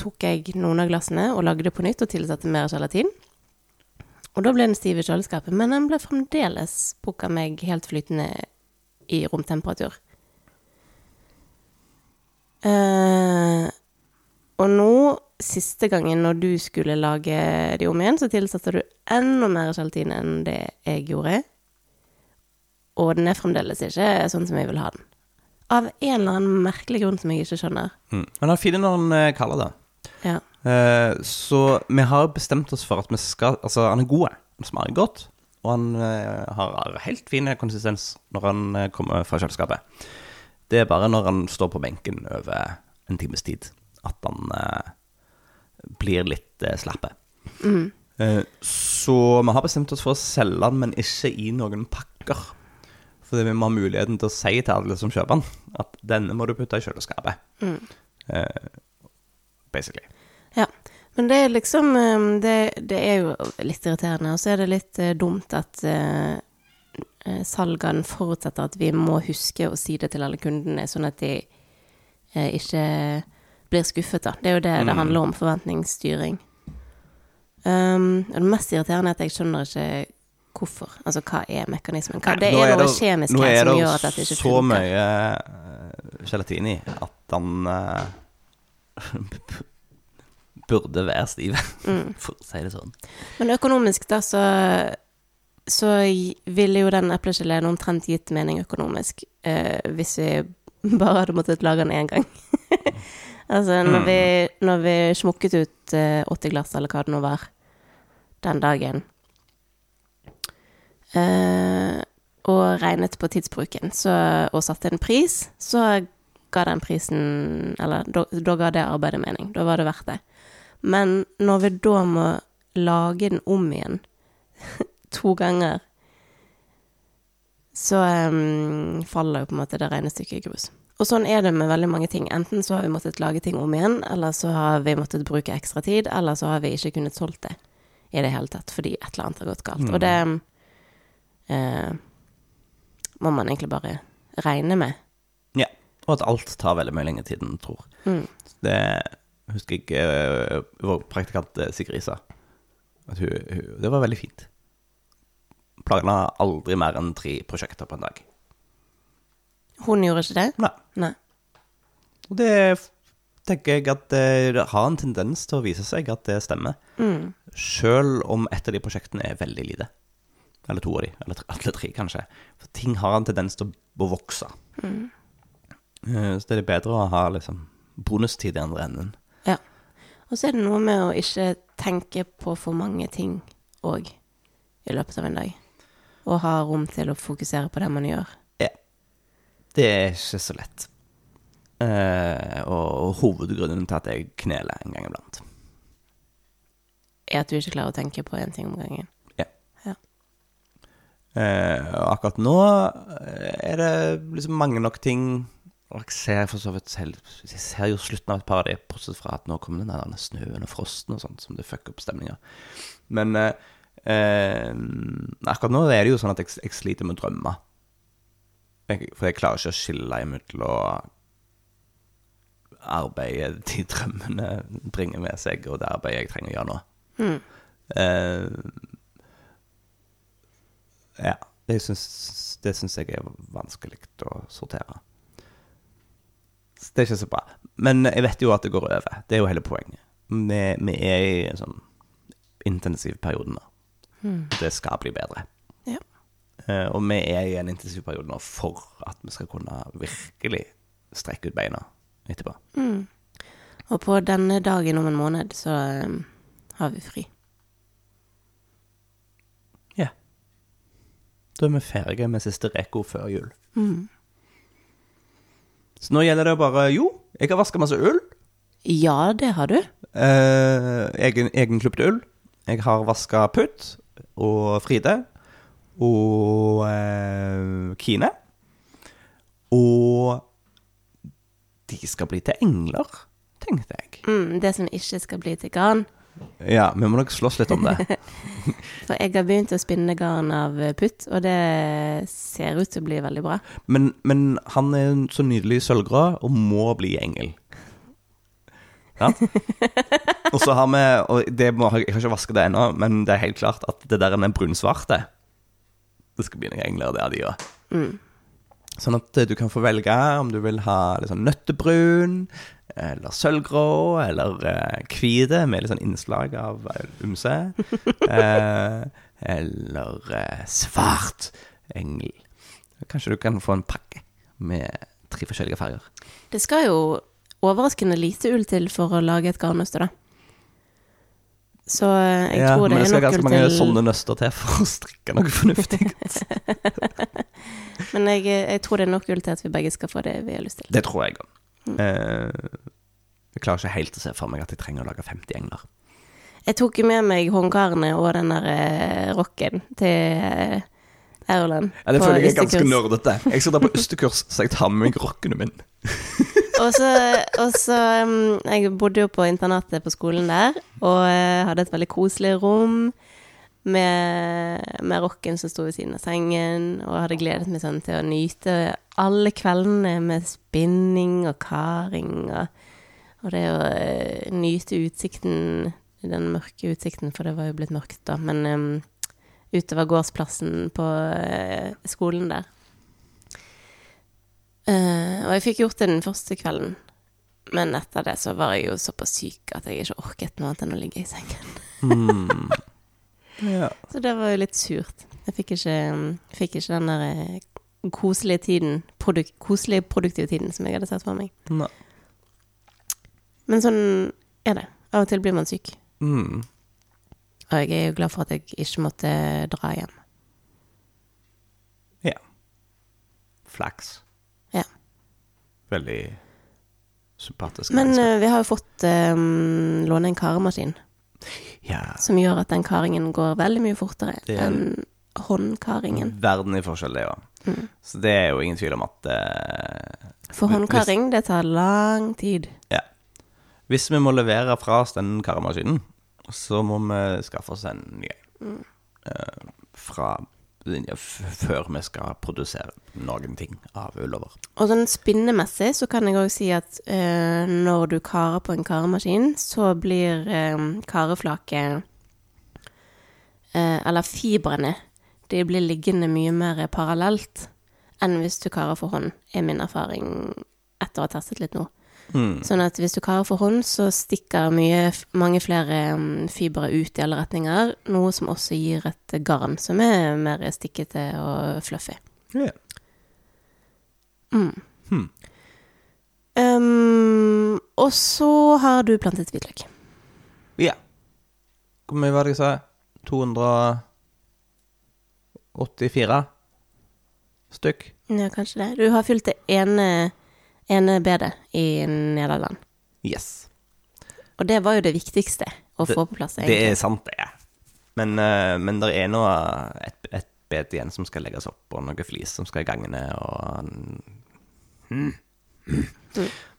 tok jeg noen av glassene og lagde på nytt og tilsatte mer gelatin. Og da ble den stiv i kjøleskapet, men den ble fremdeles pukka meg helt flytende i romtemperatur. Eh, og nå, siste gangen når du skulle lage de om igjen, så tilsatte du enda mer gelatin enn det jeg gjorde. Og den er fremdeles ikke sånn som jeg vil ha den. Av en eller annen merkelig grunn som jeg ikke skjønner. Mm. Men han er fin når han er kaller det. Ja. Eh, så vi har bestemt oss for at vi skal Altså, han er god, han smaker godt, og han eh, har helt fin konsistens når han eh, kommer fra kjøleskapet. Det er bare når han står på benken over en times tid at han eh, blir litt eh, slappe. Eh, så vi har bestemt oss for å selge den, men ikke i noen pakker. Fordi vi må ha muligheten til å si til alle som kjøper den, at denne må du putte i kjøleskapet. Eh, basically. Ja, men det er liksom eh, Det, det er jo litt irriterende, og så er det litt eh, dumt at eh, eh, salgene forutsetter at vi må huske å si det til alle kundene, sånn at de eh, ikke blir skuffet, da. Det er jo det det handler om, forventningsstyring. Um, det mest irriterende er at jeg skjønner ikke hvorfor. Altså, hva er mekanismen? Hva, det er, er noe det- kjemisk her er som gjør at dette ikke så funker. mye eh, gelatin i at den uh, burde være stiv, Mm. for å si det sånn. Men økonomisk, da, så, så ville jo den eplegeleen omtrent gitt mening økonomisk uh, hvis vi bare hadde måttet lage den én gang. altså, når vi, når vi smukket ut uh, 80 glass, eller hva det nå var, den dagen, og regnet på tidsbruken, så, og satte en pris, så ga den prisen Eller da, da ga det arbeidet mening. Da var det verdt det. Men når vi da må lage den om igjen to ganger, så um, faller jo på en måte det regnestykket i grus. Og sånn er det med veldig mange ting. Enten så har vi måttet lage ting om igjen, eller så har vi måttet bruke ekstra tid, eller så har vi ikke kunnet solgt det i det hele tatt fordi et eller annet har gått galt. Og det eh, må man egentlig bare regne med. Ja. Og at alt tar veldig mye lengre tid enn en tror. Mm. Det husker jeg eh, vår praktikant eh, Sigrid sa. Det var veldig fint. Planla aldri mer enn tre prosjekter på en dag. Hun gjorde ikke det? Nei. Nei. Og det tenker jeg at det, har en tendens til å vise seg at det stemmer. Mm. Selv om et av de prosjektene er veldig lite. Eller to av de, eller tre, alle tre kanskje. For ting har en tendens til å, å vokse. Mm. Eh, Så det er bedre å ha liksom bonustid i andre enden. Ja. Og så er det noe med å ikke tenke på for mange ting òg i løpet av en dag. Og ha rom til å fokusere på det man gjør. Ja. Det er ikke så lett. Eh, og hovedgrunnen til at jeg kneler en gang iblant. Er at du ikke klarer å tenke på én ting om gangen. Eh, og akkurat nå eh, er det liksom mange nok ting Og jeg ser for så vidt selv Jeg ser jo slutten av et par av de, bortsett fra at nå kommer den der snøen og frosten og sånt, som det fucker opp stemninga. Men eh, eh, akkurat nå er det jo sånn at jeg, jeg sliter med drømmer. For jeg klarer ikke å skille imellom arbeidet de drømmene bringer med seg, og det arbeidet jeg trenger å gjøre nå. Eh, ja, det syns, det syns jeg er vanskelig å sortere. Så det er ikke så bra. Men jeg vet jo at det går over. Det er jo hele poenget. Vi, vi er i en sånn intensiv periode nå. Det skal bli bedre. Ja. Eh, og vi er i en intensiv periode nå for at vi skal kunne virkelig strekke ut beina etterpå. Og på denne dagen om en måned så um, har vi fri. Ja. Da er vi ferdige med siste reko før jul. Så nå gjelder det bare Jo, jeg har vaska masse ull. Ja, det har du. Eh, egen, egenklipt ull. Jeg har vaska Putt og Fride og eh, Kine. Og de skal bli til engler, tenkte jeg. Mm, det som ikke skal bli til garn. Ja, vi må nok slåss litt om det. For jeg har begynt å spinne garn av putt, og det ser ut til å bli veldig bra. Men, men han er så nydelig sølvgrå og må bli engel. Ja. Og så har vi Og det må, jeg har ikke vasket det ennå, men det er helt klart at det der er brunsvarte Det skal bli noen engler der, de òg. Sånn at eh, du kan få velge om du vil ha sånn nøttebrun, eller sølvgrå, eller eh, hvite med litt sånn innslag av umse, ymse. Eh, eller eh, svart engel. Kanskje du kan få en pakke med tre forskjellige farger. Det skal jo overraskende lite ull til for å lage et garnnøste, da. Så eh, jeg ja, tror det er nok til men det skal ganske mange til sånne nøster til for å strikke noe fornuftig. Men jeg, jeg tror det er nok ull til at vi begge skal få det vi har lyst til. Det tror jeg òg. Jeg klarer ikke helt å se for meg at jeg trenger å lage 50 engler. Jeg tok jo med meg håndkarene og den der eh, rocken til eh, Aurland. Ja, Det føler jeg er ganske nerdete. Jeg skal dra på østekurs, så jeg tar med meg rockene mine. Og så, og så um, Jeg bodde jo på internatet på skolen der, og uh, hadde et veldig koselig rom med, med rocken som sto ved siden av sengen, og hadde gledet meg sånn til å nyte alle kveldene med spinning og karing, og, og det å eh, nyte utsikten, den mørke utsikten, for det var jo blitt mørkt da, men um, utover gårdsplassen på uh, skolen der. Uh, og jeg fikk gjort det den første kvelden. Men etter det så var jeg jo såpass syk at jeg ikke orket noe annet enn å ligge i sengen. Ja. Så det var jo litt surt. Jeg fikk ikke, fikk ikke den der eh, koselige tiden, produk, koselige produktive tiden som jeg hadde sett for meg. Nei. Men sånn er det. Av og til blir man syk. Mm. Og jeg er jo glad for at jeg ikke måtte dra hjem. ja. Flaks. Ja. Veldig sympatisk. Men menneske. eh, vi har jo fått um, låne en karemaskin, ja. som gjør at den karingen går veldig mye fortere er- enn håndkaringen. Verden i forskjell, det òg. Mm. Så det er jo ingen tvil om at uh, For Hvis- håndkaring, det tar lang tid. Ja. Hvis vi må levere fra oss den karemaskinen, så må vi skaffe oss en ny en. Eh, fra linja f før vi skal produsere noen ting av ullover. Og sånn spinnemessig så kan jeg òg si at uh, når du karer på en karemaskin, så blir uh, kareflaket uh, Eller fibrene, de blir liggende mye mer parallelt enn hvis du karer for hånd, er min erfaring etter å ha testet litt nå. Mm. Sånn at hvis du karer for hånd, så stikker mye, mange flere um, fibre ut i alle retninger, noe som også gir et garn som er mer stikkete og fluffy. Yeah. Mm. Hmm. Um, og så har du plantet hvitløk. ja. Hvor mye var det jeg sa? 284 stykk? Ja, kanskje det. Du har fylt det ene, ene BD i Nederland. Yes. Og det var jo det viktigste å Det- få på plass, Det er sant, det. Men, eh, men det er nå et, et bed igjen som skal legges opp, og noe flis som skal i gangene, og hmm.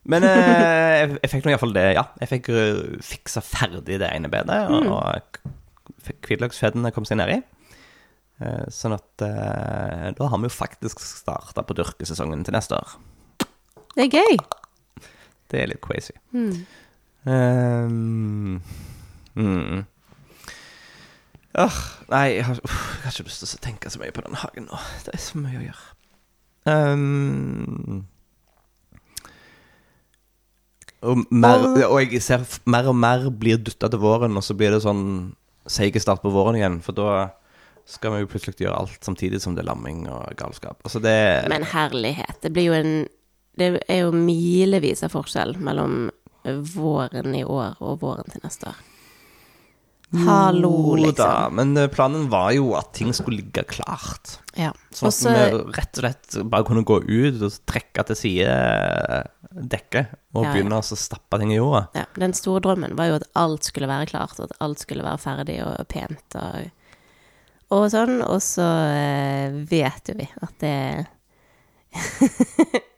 Men eh, jeg, jeg fikk nå iallfall det, ja. Jeg fikk uh, fiksa ferdig det ene bedet, og, og hvitløksfedene kom seg nedi. Eh, sånn at eh, da har vi jo faktisk starta på dyrkesesongen til neste år. Det er gøy! Det er litt crazy. Mm. Um, mm. Oh, nei, jeg har, uh, jeg har ikke lyst til å tenke så mye på den hagen nå. Det er så mye å gjøre. Um, og, mer, og jeg ser mer og mer blir dytta til våren, og så blir det sånn seig start på våren igjen. For da skal vi jo plutselig gjøre alt samtidig som det er lamming og galskap. Altså det Men herlighet, det blir jo en Det er jo milevis av forskjell mellom våren i år og våren til neste år. Hallo, liksom. da, men eh, planen var jo at ting skulle ligge klart. Ja. Sånn at vi rett og slett bare kunne gå ut og trekke til side eh, dekket og Ja, ja. begynne å stappe ting i jorda. ja, den store drømmen var jo at alt skulle være klart, og at alt skulle være ferdig og pent og, og sånn. Og så eh, vet jo vi at det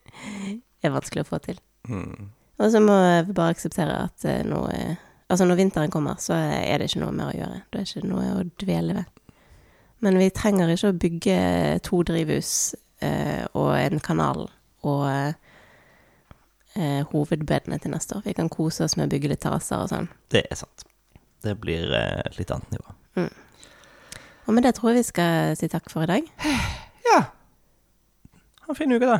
er vanskelig å få til. Mm. Og så må vi bare akseptere at eh, nå Altså, når vinteren kommer, så er det ikke noe mer å gjøre. Det er ikke noe å dvele ved. Men vi trenger ikke å bygge to drivhus eh, og en kanal og eh, hovedbedene til neste år. Vi kan kose oss med å bygge litt terrasser og sånn. Det er sant. Det blir eh, litt annet nivå. Og med det tror jeg vi skal si takk for i dag. Ja. Ha en fin uke, da.